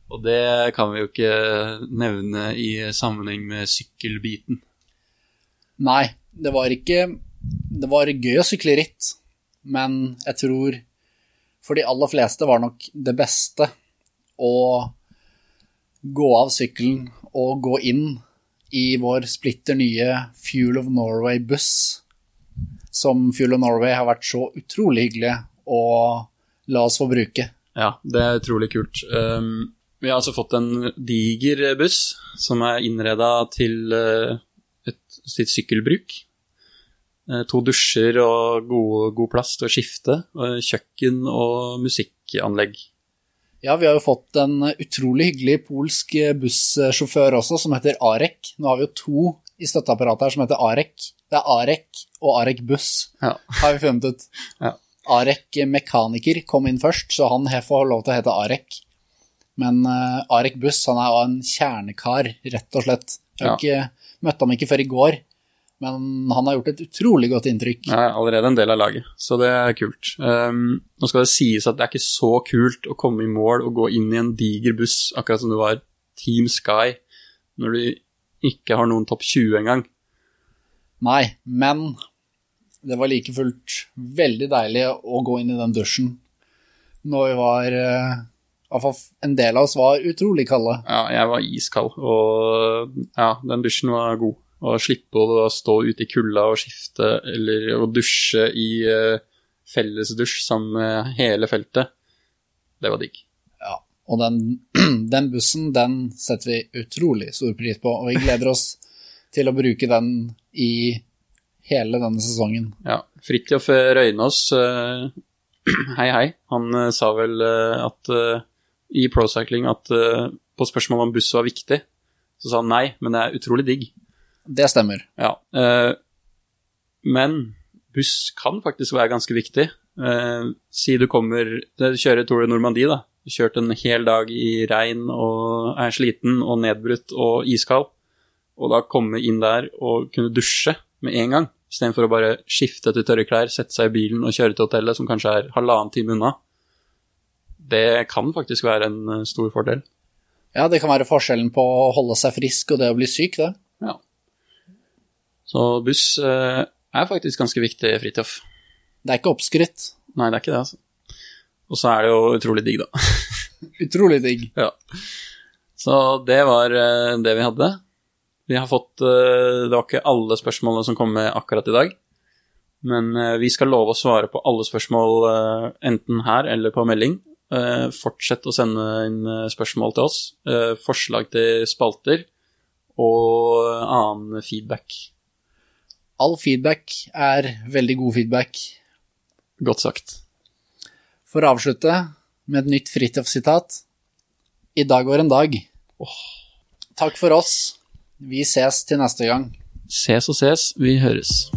Og det kan vi jo ikke nevne i sammenheng med sykkelbiten. Nei, det var ikke Det var gøy å sykle ritt, men jeg tror for de aller fleste var nok det beste å gå av sykkelen og gå inn i vår splitter nye Fuel of Norway-buss, som Fuel of Norway har vært så utrolig hyggelig å la oss få bruke. Ja, det er utrolig kult. Um, vi har altså fått en diger buss som er innreda til et, sitt sykkelbruk. Uh, to dusjer og god, god plass til å skifte. Kjøkken og musikkanlegg. Ja, vi har jo fått en utrolig hyggelig polsk bussjåfør også, som heter Arek. Nå har vi jo to i støtteapparatet her som heter Arek. Det er Arek og Arek Buss, Ja. har vi funnet ut. Ja. Arek Mekaniker kom inn først, så han får lov til å hete Arek. Men uh, Arek Buss han er jo en kjernekar, rett og slett. Jeg ja. ikke, møtte ham ikke før i går, men han har gjort et utrolig godt inntrykk. Jeg er allerede en del av laget, så det er kult. Um, nå skal det sies at det er ikke så kult å komme i mål og gå inn i en diger buss, akkurat som det var Team Sky, når du ikke har noen topp 20 engang. Nei, men det var like fullt veldig deilig å gå inn i den dusjen når vi var eh, i hvert fall en del av oss var utrolig kalde. Ja, jeg var iskald, og ja, den dusjen var god. Å slippe å stå ute i kulda og skifte, eller å dusje i uh, fellesdusj sammen med hele feltet, det var digg. Ja, og den, den bussen, den setter vi utrolig stor pris på, og vi gleder oss til å bruke den i hele denne sesongen. Ja, Fridtjof Røynås, eh, hei hei, han eh, sa vel at i procycling at uh, på spørsmål om buss var viktig, så sa han nei, men det er utrolig digg. Det stemmer. Ja, Uh, men buss kan faktisk være ganske viktig. Uh, si du kommer Du kjører Tour de Normandie, da. Du kjørt en hel dag i regn og er sliten og nedbrutt og iskald. Og da komme inn der og kunne dusje med en gang, istedenfor å bare skifte til tørre klær, sette seg i bilen og kjøre til hotellet, som kanskje er halvannen time unna. Det kan faktisk være en eh, stor fordel. Ja, det kan være forskjellen på å holde seg frisk og det å bli syk, det. Ja. Så buss eh, er faktisk ganske viktig, Fridtjof. Det er ikke oppskrytt. Nei, det er ikke det, altså. Og så er det jo utrolig digg, da. Utrolig digg. ja. Så det var eh, det vi hadde. Vi har fått Det var ikke alle spørsmålene som kom med akkurat i dag. Men vi skal love å svare på alle spørsmål enten her eller på melding. Eh, Fortsett å sende inn eh, spørsmål til oss. eh, Forslag til spalter og annen feedback. All feedback er veldig god feedback. Godt sagt. For å avslutte med et nytt Fridtjof-sitat. I dag var en dag. Takk for oss. Vi ses til neste gang. Ses og ses, vi høres.